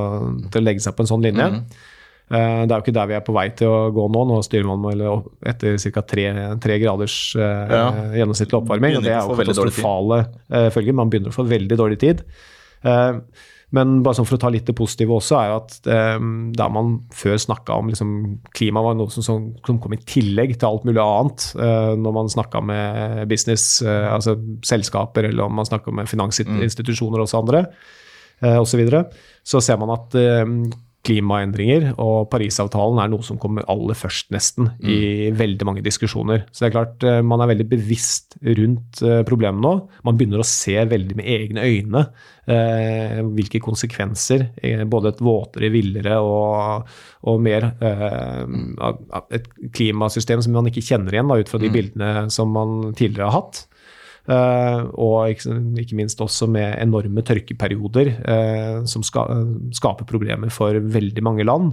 til å legge seg på en sånn linje. Eh, Det er jo ikke der vi er på vei til å gå nå. Nå styrer man etter ca. tre graders eh, Ja. gjennomsnittlig oppvarming. og Det er jo katastrofale eh, følger. Man begynner å få veldig dårlig tid. Eh, Men bare sånn for å ta litt det positive også, er at eh, der man før snakka om liksom, klima var noe som, som, kom i tillegg til alt mulig annet, eh, når man snakka med business, eh, altså selskaper, eller om man snakka med finansinstitusjoner og også andre, osv., så, videre, så ser man at eh, klimaendringer og Parisavtalen er noe som kommer aller først, nesten, i veldig mange diskusjoner. Så det er klart, eh, man er veldig bevisst rundt eh, problemet nå. Man begynner å se veldig med egne øyne eh, hvilke konsekvenser eh, både et våtere, villere og, og mer eh, av et klimasystem som man ikke kjenner igjen da, ut fra de bildene som man tidligere har hatt. Eh, og ikke, minst også med enorme tørkeperioder eh, som skaper problemer for veldig mange land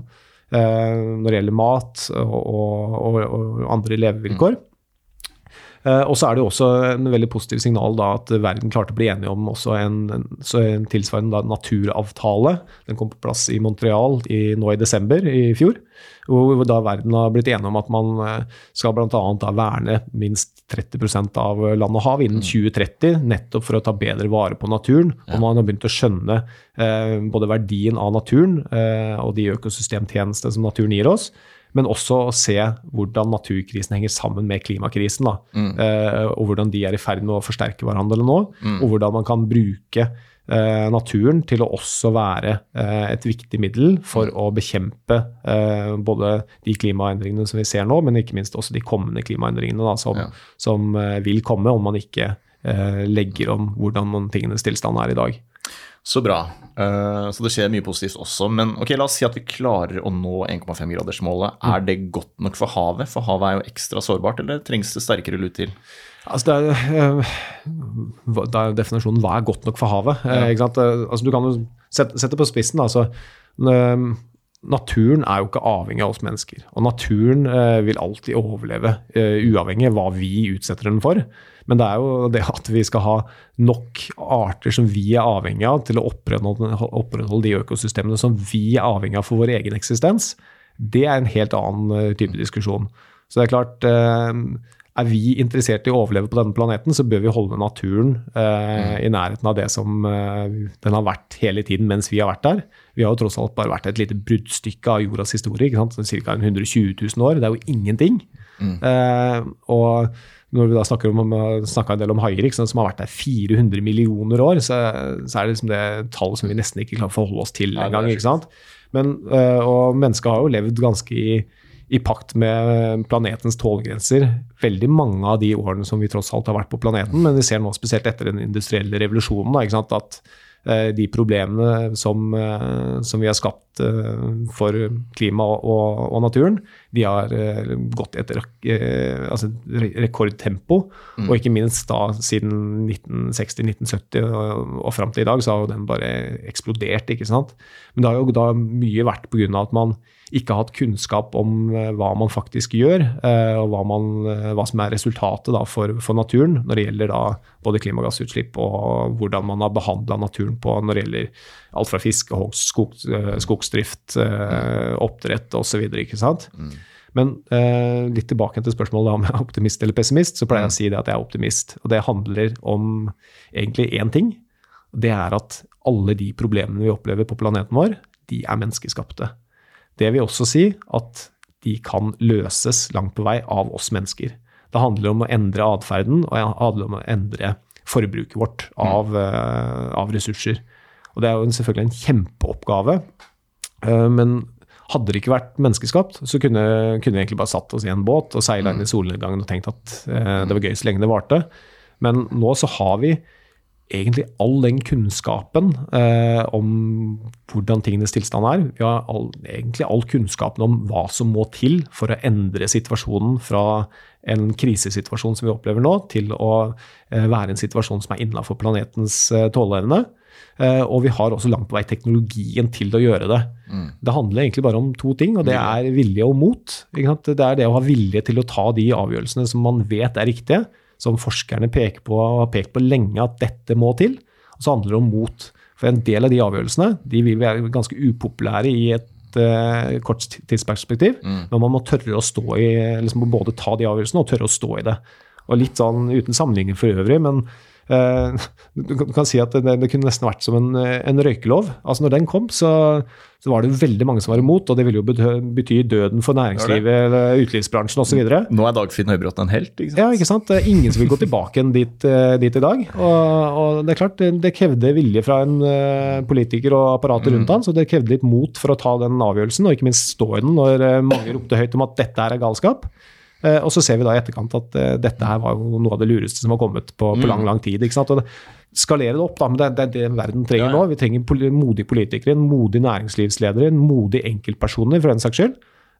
eh, når det gjelder mat og, og, og, andre levevilkår. Eh, og så er det jo også en veldig positiv signal da at verden klarte å bli enige om også en, en, så en tilsvarende da, naturavtale. Den kom på plass i Montreal i, nå i desember i fjor. Hvor da verden har blitt enige om at man eh, skal bl.a. verne minst 30 av land og hav innen 2030, nettopp for å ta bedre vare på naturen. Og man har begynt å skjønne eh, både verdien av naturen eh, og de økosystemtjenestene som naturen gir oss men også å se hvordan naturkrisen henger sammen med klimakrisen. Da. Eh, og hvordan de er i ferd med å forsterke hverandre nå. Og hvordan man kan bruke eh, naturen til å også være eh, et viktig middel for å bekjempe eh, både de klimaendringene som vi ser nå, men ikke minst også de kommende klimaendringene da, som, Ja. som eh, vil komme om man ikke eh, legger om hvordan tingenes tilstand er i dag. Så bra. Eh, så det skjer mye positivt også. Men ok, la oss si at vi klarer å nå 1,5-gradersmålet. Er det godt nok for havet? For havet er jo ekstra sårbart, eller trengs det sterkere lut til? Altså det er, det er definisjonen hva er godt nok for havet. Ja. Eh, Altså du kan jo sette, sette på spissen. Altså, eh, naturen er jo ikke avhengig av oss mennesker. Og naturen eh, vil alltid overleve, eh, uavhengig av hva vi utsetter den for. Men det er jo det at vi skal ha nok arter som vi er avhengig av til å opprettholde, opprettholde de økosystemene som vi er avhengig av for vår egen eksistens, det er en helt annen eh, type diskusjon. Så det er klart, eh, er vi interessert i å overleve på denne planeten, så bør vi holde naturen eh, i nærheten av det som den har vært hele tiden mens vi har vært der. Vi har jo tross alt bare vært et lite bruddstykke av jordas historie. Ca. 120 000 år. Det er jo ingenting. Mm. og når vi da snakker om, en del om haier sant, som har vært der 400 millioner år, så, så er det liksom det tallet som vi nesten ikke klarer å forholde oss til engang. eh, og mennesket har jo levd ganske i i pakt med planetens tålegrenser veldig mange av de årene som vi tross alt har vært på planeten. Men vi ser nå spesielt etter den industrielle revolusjonen da, at eh, de problemene som, eh, som, vi har skapt eh, for klima og, og, naturen, de har gått etter altså rekordtempo. Mm. Og ikke minst da siden 1960-1970 og, og fram til i dag, så har jo den bare eksplodert. ikke sant? Men det har jo da mye vært pga. at man ikke har hatt kunnskap om eh, hva man faktisk gjør, eh, og hva, man, eh, hva som er resultatet for, for, naturen når det gjelder både klimagassutslipp og hvordan man har behandla naturen på når det gjelder alt fra fiskehogst, skog, skogsdrift, oppdrett osv. Mm. Men eh, litt tilbake til spørsmålet om jeg er optimist eller pessimist, så pleier jeg å si det at jeg er optimist. Og det handler om egentlig én ting. Det er at alle de problemene vi opplever på planeten vår, de er menneskeskapte. Det vil også si at de kan løses langt på vei av oss mennesker. Det handler om å endre atferden, og det handler om å endre forbruket vårt av, mm. av ressurser. Og det er jo selvfølgelig en kjempeoppgave. Uh, men hadde det ikke vært menneskeskapt, så kunne, kunne vi egentlig bare satt oss i en båt og seila inn i mm. solnedgangen og tenkt at uh, det var gøy så lenge det varte. Men nå så har vi egentlig all den kunnskapen eh, om hvordan tingenes tilstand er. Vi har all, egentlig all kunnskapen om hva som må til for å endre situasjonen fra en krisesituasjon som vi opplever nå, til å eh, være en situasjon som er innafor planetens eh, tåleevne. Eh, og vi har også langt på vei teknologien til å gjøre det. Mm. Det handler egentlig bare om to ting, og det er vilje og mot. Det er det å ha vilje til å ta de avgjørelsene som man vet er riktige som forskerne peker på og har pekt på lenge at dette må til. Og så handler det om mot. For en del av de avgjørelsene de vil være ganske upopulære i et uh, kort tidsperspektiv. Mm. Men man må tørre å stå i, liksom både ta de avgjørelsene og tørre å stå i det. Og litt sånn uten sammenligning for øvrig, men [laughs] du kan si at det, det, kunne nesten vært som en, en røykelov. Altså når den kom, så så var det veldig mange som var imot, og det ville jo bety døden for næringslivet, eller utelivsbransjen osv. Nå er Dagfinn Høybråten en helt, ikke sant? Ja, ikke sant. Ingen som vil gå tilbake igjen dit, eh, dit, i dag. Og, og, det er klart, det, det krevde vilje fra en politiker og apparatet rundt mm. han, så det krevde litt mot for å ta den avgjørelsen, og ikke minst stå i den når mange ropte høyt om at dette er galskap. Uh, og så ser vi da i etterkant at dette her var jo noe av det lureste som har kommet på, på lang, lang tid. ikke sant? Og det, skalere det opp, da, men det, er det verden trenger nå. Vi trenger modige politikere, en modig næringslivsledere, en modig enkeltpersoner, for den saks skyld.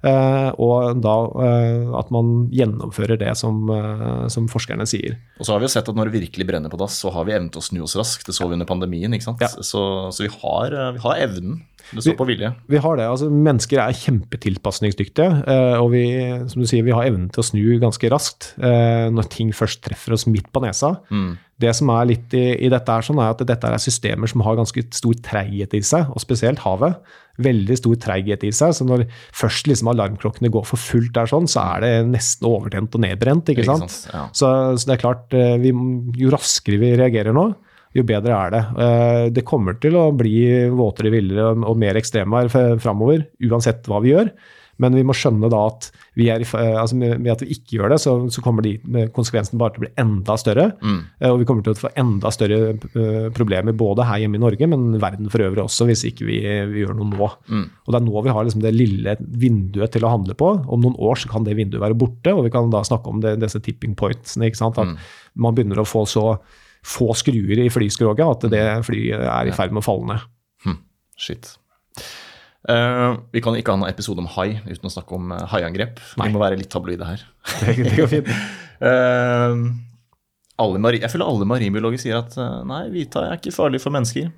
Uh, og da uh, at man gjennomfører det som, uh, som, forskerne sier. Og så har vi jo sett at når det virkelig brenner på dass, så har vi evnen til å snu oss raskt. Det så vi under pandemien. ikke sant? Ja. Så, så vi, har, vi, har, evnen. Det står på vilje. Vi har det. altså Mennesker er kjempetilpasningsdyktige. og vi som du sier, vi har evnen til å snu ganske raskt når ting først treffer oss midt på nesa. Mm. Det som er litt i, i dette, er sånn er at dette er systemer som har ganske stor treighet i seg, og spesielt havet. Veldig stor treighet i seg. Så når først liksom alarmklokkene går for fullt der, sånn, så er det nesten overtent og nedbrent. ikke sant? Ikke sant? Ja. Så, så, det er klart, eh, vi, jo raskere vi reagerer nå, jo bedre er det. Eh, det kommer til å bli våtere, villere og mer ekstremvær framover, uansett hva vi gjør. Men vi må skjønne da at vi er, eh, altså med at vi ikke gjør det, så, så kommer de konsekvensen bare til å bli enda større. Mm. Eh, og vi kommer til å få enda større eh, problemer både her hjemme i Norge, men verden for øvrig også, hvis ikke vi, vi gjør noe nå. Mm. Og det er nå vi har liksom det lille vinduet til å handle på. Om noen år så kan det vinduet være borte, og vi kan da snakke om det, disse tipping pointsene. ikke sant? At mm. man begynner å få så få skruer i flyskroget at det flyet er i ferd med å falle ned. Hmm. Shit. Uh, vi kan ikke ha en episode om hai uten å snakke om uh, haiangrep. Vi må være litt tabloide her. Det, [laughs] det går fint. [laughs] uh, jeg føler alle marinbiologer sier at nei, hvithai er ikke farlig for mennesker.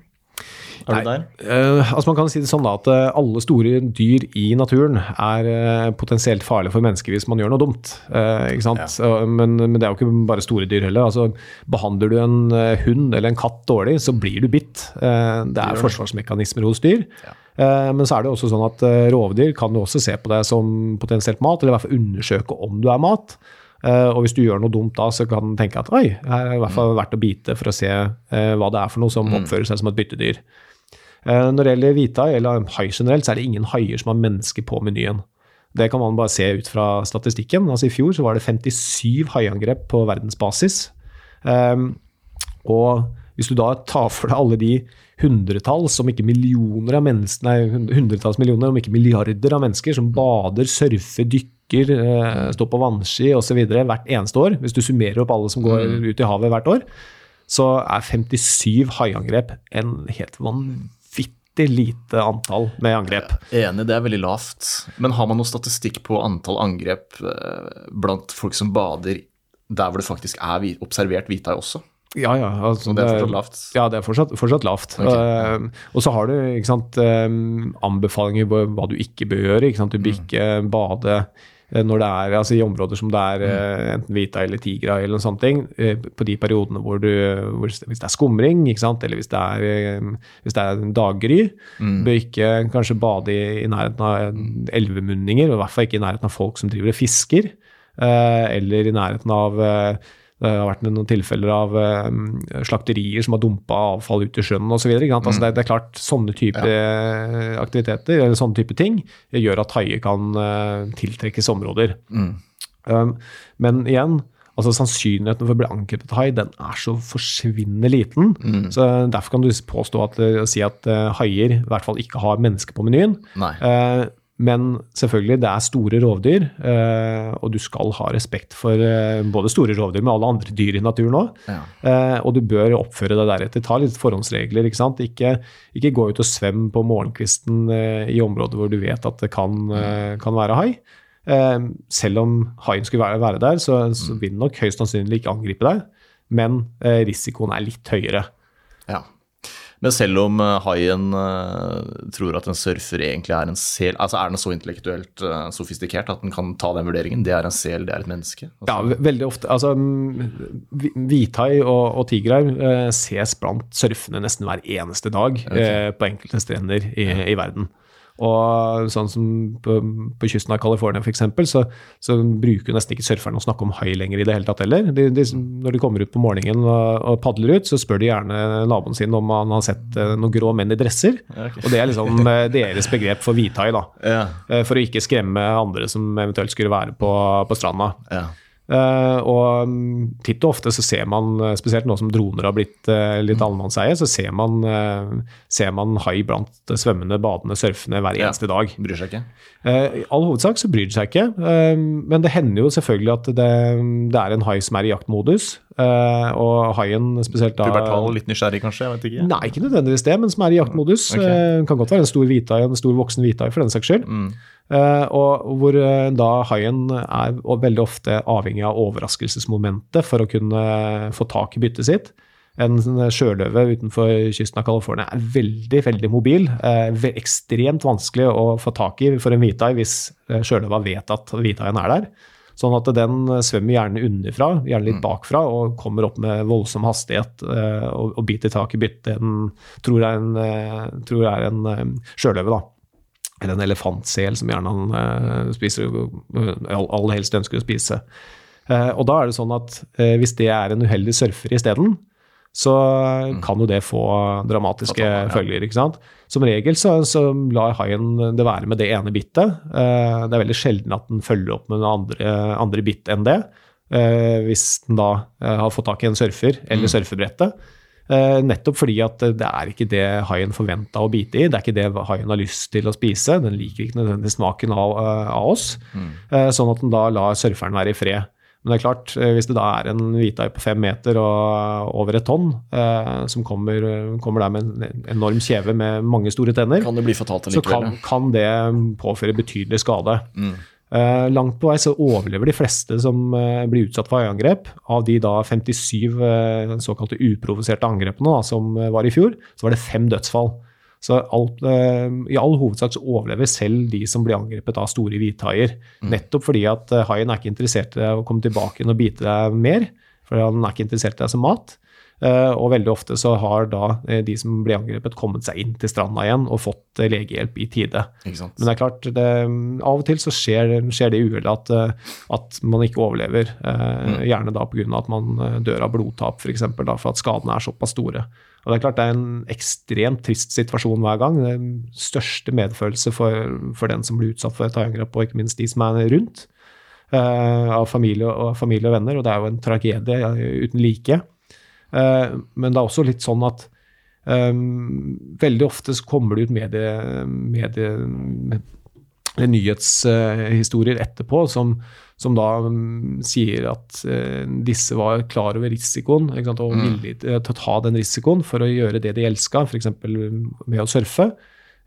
Er du der? Uh, altså man kan si det sånn da, at alle store dyr i naturen er uh, potensielt farlige for mennesker hvis man gjør noe dumt. Uh, ikke sant? Ja. Men, men, det er jo ikke bare store dyr heller. Altså, behandler du en hund eller en katt dårlig, så blir du bitt. det er forsvarsmekanismer hos dyr. Ja. Eh, men så er det også sånn at eh, rovdyr kan jo også se på deg som potensielt mat, eller i hvert fall undersøke om du er mat. Eh, og hvis du gjør noe dumt da, så kan du tenke at oi, det er i hvert fall verdt å bite for å se eh, hva det er for noe som oppfører seg som et byttedyr. Eh, når det gjelder hvithai, eller hai generelt, så er det ingen haier som har mennesker på menyen. Det kan man bare se ut fra statistikken. Altså I fjor så var det 57 haiangrep på verdensbasis. Um, og hvis du da tar for deg alle de hundretalls, om ikke millioner av mennesker, nei, hundretalls millioner, om ikke milliarder av mennesker som bader, surfer, dykker, eh, står på vannski osv. hvert eneste år, hvis du summerer opp alle som går ut i havet hvert år, så er 57 haiangrep en helt vanvittig lite antall med angrep. Enig, det er veldig lavt. Men har man noe statistikk på antall angrep eh, blant folk som bader der hvor det faktisk er observert hvithai også? Ja, ja. Altså, det er fortsatt lavt? Ja, det er fortsatt, fortsatt lavt. Okay. Eh, og så har du ikke sant, um, anbefalinger på hva du ikke bør gjøre. Ikke sant? Du bør Mm. ikke bade når det er, altså i områder som det er Mm. eh, enten hvita eller tigra eller noen sånne ting, eh, på de periodene hvor du, hvor, hvis det er skumring, ikke sant? eller hvis det er, eh, hvis det er daggry, Mm. bør ikke kanskje bade i, i nærheten av elvemunninger, og i hvert fall ikke i nærheten av folk som driver og fisker, eh, eller i nærheten av eh, det har vært noen tilfeller av eh, slakterier som har dumpa avfall ut i sjøen osv. Altså det, det er klart, sånne type ja. aktiviteter eller sånne type ting gjør at haier kan eh, tiltrekkes områder. Um, men igjen, altså sannsynligheten for å bli angrepet av hai den er så forsvinnende liten. så Derfor kan du påstå at, eh, si at eh, haier i hvert fall ikke har mennesker på menyen. Nei. Eh, men selvfølgelig, det er store rovdyr, eh, og du skal ha respekt for eh, både store rovdyr med alle andre dyr i naturen òg. Ja. Eh, og du bør oppføre deg deretter. Ta litt forhåndsregler. ikke sant? Ikke, ikke gå ut og svøm på morgenkvisten i områder hvor du vet at det kan, kan være hai. Selv om haien skulle være, være der, så, så vil den nok høyst sannsynlig ikke angripe deg. Men risikoen er litt høyere. Ja. Men selv om eh, haien eh, tror at en surfer egentlig er en sel, altså er den så intellektuelt eh, sofistikert at den kan ta den vurderingen? Det er en sel, det er et menneske. Altså, Ja, veldig ofte. Altså, mm, hvithai og, og tigrer eh, ses blant surfende nesten hver eneste dag eh, på enkelte strender i, i verden. Og sånn som på, på kysten av California f.eks., så, så bruker nesten ikke surferne å snakke om hai lenger i det hele tatt heller. De, de, når de kommer ut på morgenen og, og padler ut, så spør de gjerne naboen sin om han har sett eh, noen grå menn i dresser. Og det er liksom eh, deres begrep for hvithai, da. Ja, Eh, For å ikke skremme andre som eventuelt skulle være på, på stranda. ja. Eh, og mm, titt og ofte så ser man, eh, spesielt nå som droner har blitt eh, litt allemannseie, så ser man, ser man hai blant svømmende, badende, surfende hver Ja. eneste dag. Bryr seg ikke? I all hovedsak så bryr de seg ikke, men det hender jo selvfølgelig at det, det er en hai som er i jaktmodus. og haien spesielt da Pubertal, litt nysgjerrig kanskje? Jeg vet ikke. Nei, ikke nødvendigvis det, men som er i jaktmodus. Okay. Kan godt være en stor hvithai, en stor voksen hvithai for den saks skyld. Eh, og hvor eh, da haien er veldig ofte avhengig av overraskelsesmomentet for å kunne få tak i byttet sitt. En sjøløve utenfor kysten av California er veldig veldig mobil. Eh, ekstremt vanskelig å få tak i for en hvithai hvis eh, sjøløva vet at hvithaien er der. Sånn at den svømmer gjerne underfra, gjerne litt bakfra, og kommer opp med voldsom hastighet eh, og, biter tak i byttet den tror er en, eh, tror er en eh, sjøløve. da. Eller en elefantsel som gjerne han eh, spiser, eh, aller helst ønsker å spise. Eh, og da er det sånn at hvis det er en uheldig surfer isteden, så kan jo det få dramatiske ja. følger. ikke sant? Som regel så, så lar haien det være med det ene bittet. Det er veldig sjelden at den følger opp med noen andre, andre bitt enn det. Hvis den da har fått tak i en surfer eller surfebrettet. Eh, nettopp fordi at det er ikke det haien forventa å bite i. Det er ikke det haien har lyst til å spise. Den liker ikke nødvendigvis smaken av, eh, av oss. Mm. sånn at den da lar surferen være i fred. Men det er klart, eh, hvis det da er en hvithai på fem meter og over et tonn, eh, som kommer, kommer der med en enorm kjeve med mange store tenner, Kan det bli fatalt så kan, kan det påføre betydelig skade. Eh, langt på vei så overlever de fleste som uh, blir utsatt for angrep. Av de da 57 uh, såkalte uprovoserte angrepene da, som eh, var i fjor, så var det fem dødsfall. Så alt, eh, I all hovedsak så overlever selv de som blir angrepet av store hvithaier. Nettopp fordi at eh, haien er ikke interessert i å komme tilbake og bite deg mer, for han er ikke interessert i deg som mat. Eh, og veldig ofte så har da eh, de som blir angrepet, kommet seg inn til stranda igjen og fått eh, legehjelp i tide. Men det er klart, det, av og til så skjer, skjer det uhellet at, at man ikke overlever. Mm. Gjerne da pga. at man dør av blodtap, f.eks., for at skadene er såpass store. Og Det er klart det er en ekstremt trist situasjon hver gang. Det er den største medfølelse for, for den som blir utsatt for et haiangrep, og ikke minst de som er rundt. av familie og, familie og venner, og det er jo en tragedie uten like. Eh, men det er også litt sånn at um, veldig ofte så kommer det ut medie, medie, eller nyhetshistorier etterpå som, som da um, sier at uh, disse var klar over risikoen sant, og villige til å ta den risikoen for å gjøre det de elska, f.eks. med å surfe.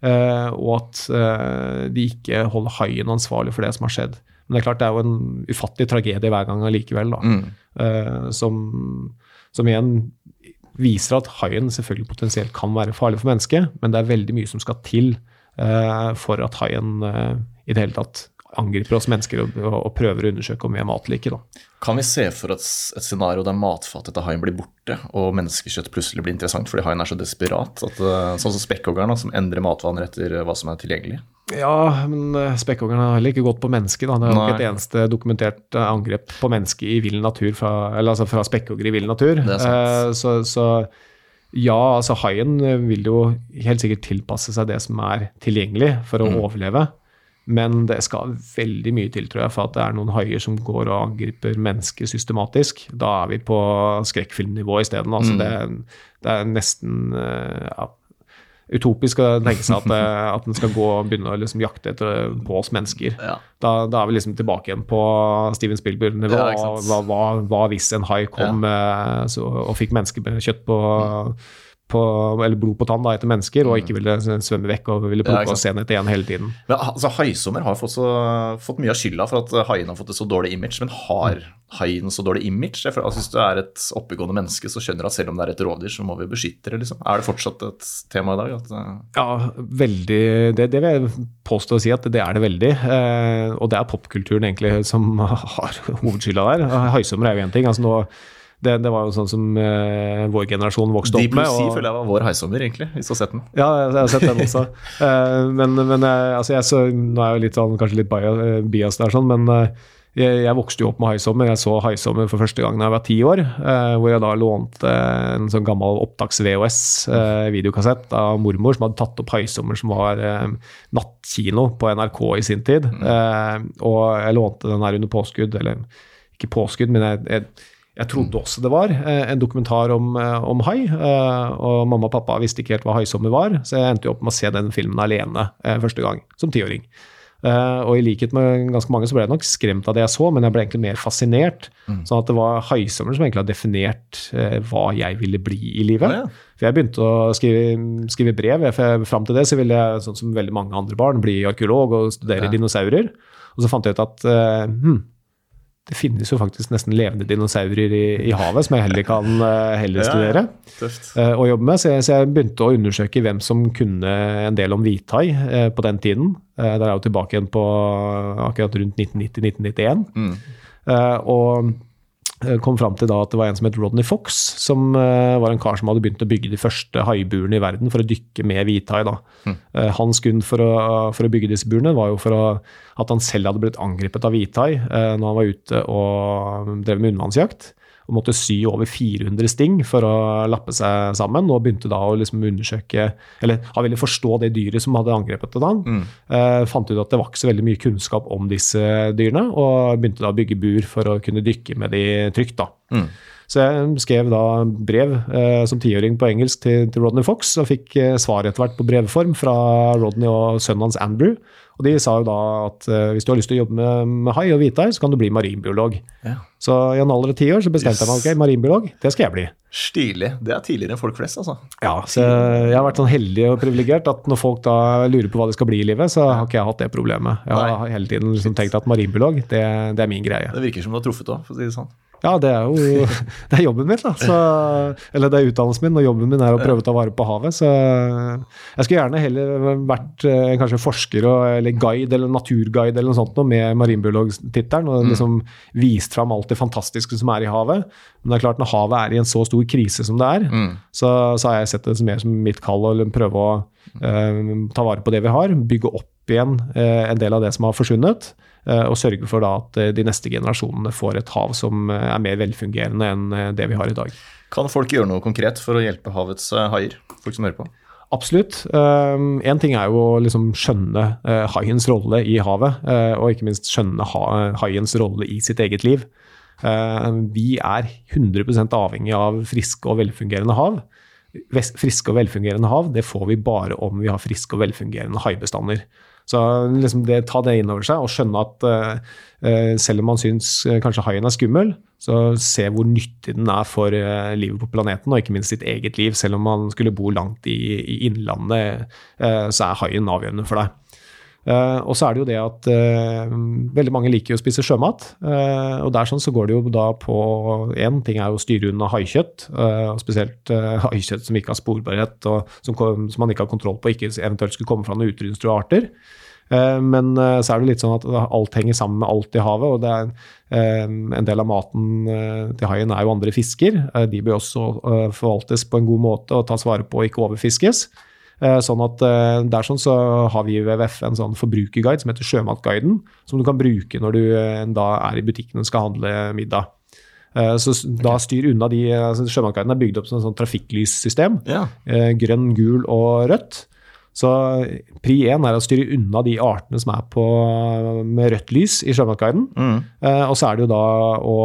Uh, og at uh, de ikke holder haien ansvarlig for det som har skjedd. Men det er klart det er jo en ufattelig tragedie hver gang allikevel. da, eh, som, som igjen viser at haien selvfølgelig potensielt kan være farlig for mennesket, men det er veldig mye som skal til uh, for at haien uh, i det hele tatt angriper oss mennesker og, og, og prøver å undersøke om vi er mat eller ikke. Da. Kan vi se for oss et scenario der matfatet til haien blir borte, og menneskekjøtt plutselig blir interessant fordi haien er så desperat? At, eh, sånn som spekkhoggeren, som endrer matvaner etter hva som er tilgjengelig? Ja, men eh, spekkhoggeren har heller ikke gått på mennesket. Da. Det er jo ikke et eneste dokumentert eh, angrep på mennesket i vill natur fra, eller altså fra spekkhoggere i vill natur. Det. Eh, så, så ja, altså haien vil jo helt sikkert tilpasse seg det som er tilgjengelig for å Mm. overleve. Men det skal veldig mye til tror jeg, for at det er noen haier som går og angriper mennesker systematisk. Da er vi på skrekkfilmnivå isteden. Altså Mm. det, det er nesten eh, ja, utopisk å tenke seg at, eh, at den skal gå og begynne å liksom jakte etter på oss mennesker. Ja. Da, da er vi liksom tilbake igjen på Steven Spielberg-nivå. Ja, hva, hva, hva hvis en hai kom eh, så, og fikk menneskekjøtt på, på eller blod på tann da, etter mennesker, og ikke ville svømme vekk og ville plukke Ja, oss en etter en hele tiden. Men, altså, Haisommer har fått, så, fått mye av skylda for at haien har fått et så dårlig image. Men har haien så dårlig image? Jeg altså, hvis du er et oppegående menneske, så skjønner du at selv om det er et rovdyr, så må vi beskytte det. liksom. Er det fortsatt et tema i dag? At, eh, Ja, veldig det, det vil jeg påstå å si at det er det veldig. Eh, og det er popkulturen egentlig som [laughs] har hovedskylda der. Haisommer er jo én ting. altså nå det, det var jo sånn som uh, vår generasjon vokste opp med. Blue Sea føler jeg var vår haisommer, egentlig, hvis du har sett den. Ja, jeg jeg har sett den også. uh, [laughs] men men eh, altså jeg så, nå er jeg jo litt sånn, kanskje litt bias, eh, bias der, sånn, men eh, jeg, jeg vokste jo opp med Haisommer. Jeg så Haisommer for første gang da jeg var ti år. eh, hvor jeg da lånte en sånn gammel opptaks-VHS-videokassett av mormor som hadde tatt opp Haisommer, som var eh, nattkino på NRK i sin tid. Eh, og jeg lånte den her under påskudd, eller ikke påskudd, men jeg, jeg jeg trodde også det var eh, en dokumentar om, eh, om hai, eh, og mamma og pappa visste ikke helt hva haisommer var, så jeg endte jo opp med å se den filmen alene første gang, som tiåring. Og i likhet med ganske mange så ble jeg nok skremt av det jeg så, men jeg ble egentlig mer fascinert. Sånn at det var haisommer som egentlig har definert hva jeg ville bli i livet. For jeg begynte å skrive, skrive brev. Fram til det så ville jeg, sånn som veldig mange andre barn, bli arkeolog og studere Ja. dinosaurer. Og så fant jeg ut at hmm, hm, det finnes jo faktisk nesten levende dinosaurer i, i havet, som jeg heller kan eh, heller studere ja. studere eh, og jobbe med. Så jeg, så jeg begynte å undersøke hvem som kunne en del om hvithai eh, på den tiden. Eh, der er jo tilbake igjen på akkurat rundt 1990-1991. Mm. Eh, og eh, kom fram til da at det var en som het Rodney Fox, som eh, var en kar som hadde begynt å bygge de første haiburene i verden for å dykke med hvithai. Mm. Eh, hans grunn for å, for å bygge disse burene var jo for å, at han selv hadde blitt angrepet av hvithai eh, når han var ute og drev med undervannsjakt. Og måtte sy over 400 sting for å lappe seg sammen, og begynte da å liksom undersøke Eller han ville forstå det dyret som hadde angrepet ham. Mm. Uh, fant ut at det var ikke så veldig mye kunnskap om disse dyrene, og begynte da å bygge bur for å kunne dykke med de trygt. da. Så jeg skrev da brev eh, som tiåring på engelsk til, til Rodney Fox, og fikk eh, svar etter hvert på brevform fra Rodney og sønnen hans Andrew. Og de sa jo da at uh, hvis du har lyst til å jobbe med, med hai og hvithai, så kan du bli marinbiolog. Ja. Så i en alder av ti år så bestemte jeg meg ok, marinbiolog, det skal jeg bli. Stilig. Det er tidligere enn folk flest, altså. Ja, så jeg har vært sånn heldig og privilegert at når folk da lurer på hva de skal bli i livet, så har ikke jeg hatt det problemet. Jeg har Nei. hele tiden liksom tenkt at marinbiolog, det, det er min greie. Det virker som du har truffet òg, for å si det sånn. Ja, det er jo [laughs] det er jobben min, da. Så, eller det er utdannelsen min, og jobben min er å prøve å ta vare på havet. Så jeg skulle gjerne heller vært eh, kanskje forsker og, eller guide eller naturguide eller noe sånt noe med marinbiologtittelen, og liksom vist fram alt det fantastiske som er i havet. Men det er klart, når havet er i en så stor krise som det er, så, så har jeg sett det som mer som mitt kall å prøve å eh, ta vare på det vi har, bygge opp igjen eh, en del av det som har forsvunnet. eh, Og sørge for da at eh, de neste generasjonene får et hav som eh, er mer velfungerende enn eh, det vi har i dag. Kan folk gjøre noe konkret for å hjelpe havets haier? Folk som hører på. Absolutt. Én ting er jo å liksom skjønne uh, haiens rolle i havet, uh, og ikke minst skjønne ha, haiens rolle i sitt eget liv. Uh, vi er 100% avhengig av friske og velfungerende hav. Vest, Friske og velfungerende hav det får vi bare om vi har friske og velfungerende haibestander. Så liksom det, ta det inn over seg og skjønne at eh, selv om man syns eh, kanskje haien er skummel, så se hvor nyttig den er for eh, livet på planeten, og ikke minst sitt eget liv. Selv om man skulle bo langt i, i innlandet, eh, så er haien avgjørende for deg. Eh, og så er det jo det at eh, veldig mange liker å spise sjømat. eh, og der sånn så går det jo da på Én ting er jo å styre unna haikjøtt, eh, og spesielt eh, haikjøtt som ikke har sporbarhet, og som, som man ikke har kontroll på, ikke eventuelt skulle komme fra noen utrydningstruede arter. Eh, Men eh, så er det litt sånn at alt henger sammen med alt i havet. og det er eh, En del av maten til haien er jo andre fisker. De bør også forvaltes på en god måte og tas vare på og ikke overfiskes. Sånn at der sånn så har vi i WWF en sånn forbrukerguide som heter Sjømatguiden, som du kan bruke når du da er i butikken og skal handle middag. Så da styr unna de altså Sjømatguiden er bygd opp som et sånn trafikklyssystem. Ja. Grønn, gul og rødt. Så pri én er å styre unna de artene som er på, med rødt lys i Sjømatguiden. Eh, og så er det jo da å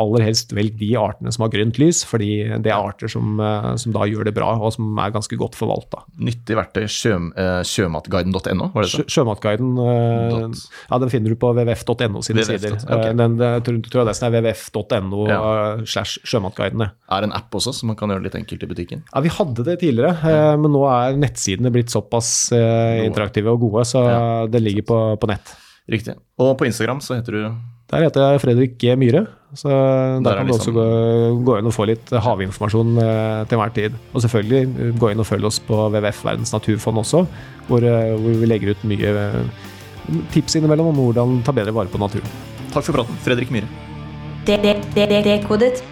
aller helst velge de artene som har grønt lys, fordi det er arter som, eh, som da gjør det bra, og som er ganske godt forvalta. Nyttig verktøy sjø, eh, sjømatguiden.no, var det det? Sjømatguiden eh, ja, den finner du på wwf.no sine WWF. sider. Okay. Eh, Den, det, tror, tror jeg det er wwf.no Ja. slash sjømatguidene. Er det en app også, så man kan gjøre det litt enkelt i butikken? Ja, Vi hadde det tidligere, eh, men nå er nettsidene blitt såpass eh, interaktive og gode, så Ja. det ligger på, på nett. Riktig. Og på Instagram så heter du Der heter jeg Fredrik G. Myhre, så der, Der er kan du også liksom- gå, gå inn og få litt havinformasjon eh, til enhver tid. Og selvfølgelig eh, gå inn og følge oss på WWF Verdens naturfond også, hvor, hvor vi legger ut mye tips innimellom om hvordan ta bedre vare på naturen. Takk for praten, Fredrik Myhre. Det, det, det, det, Dekodet.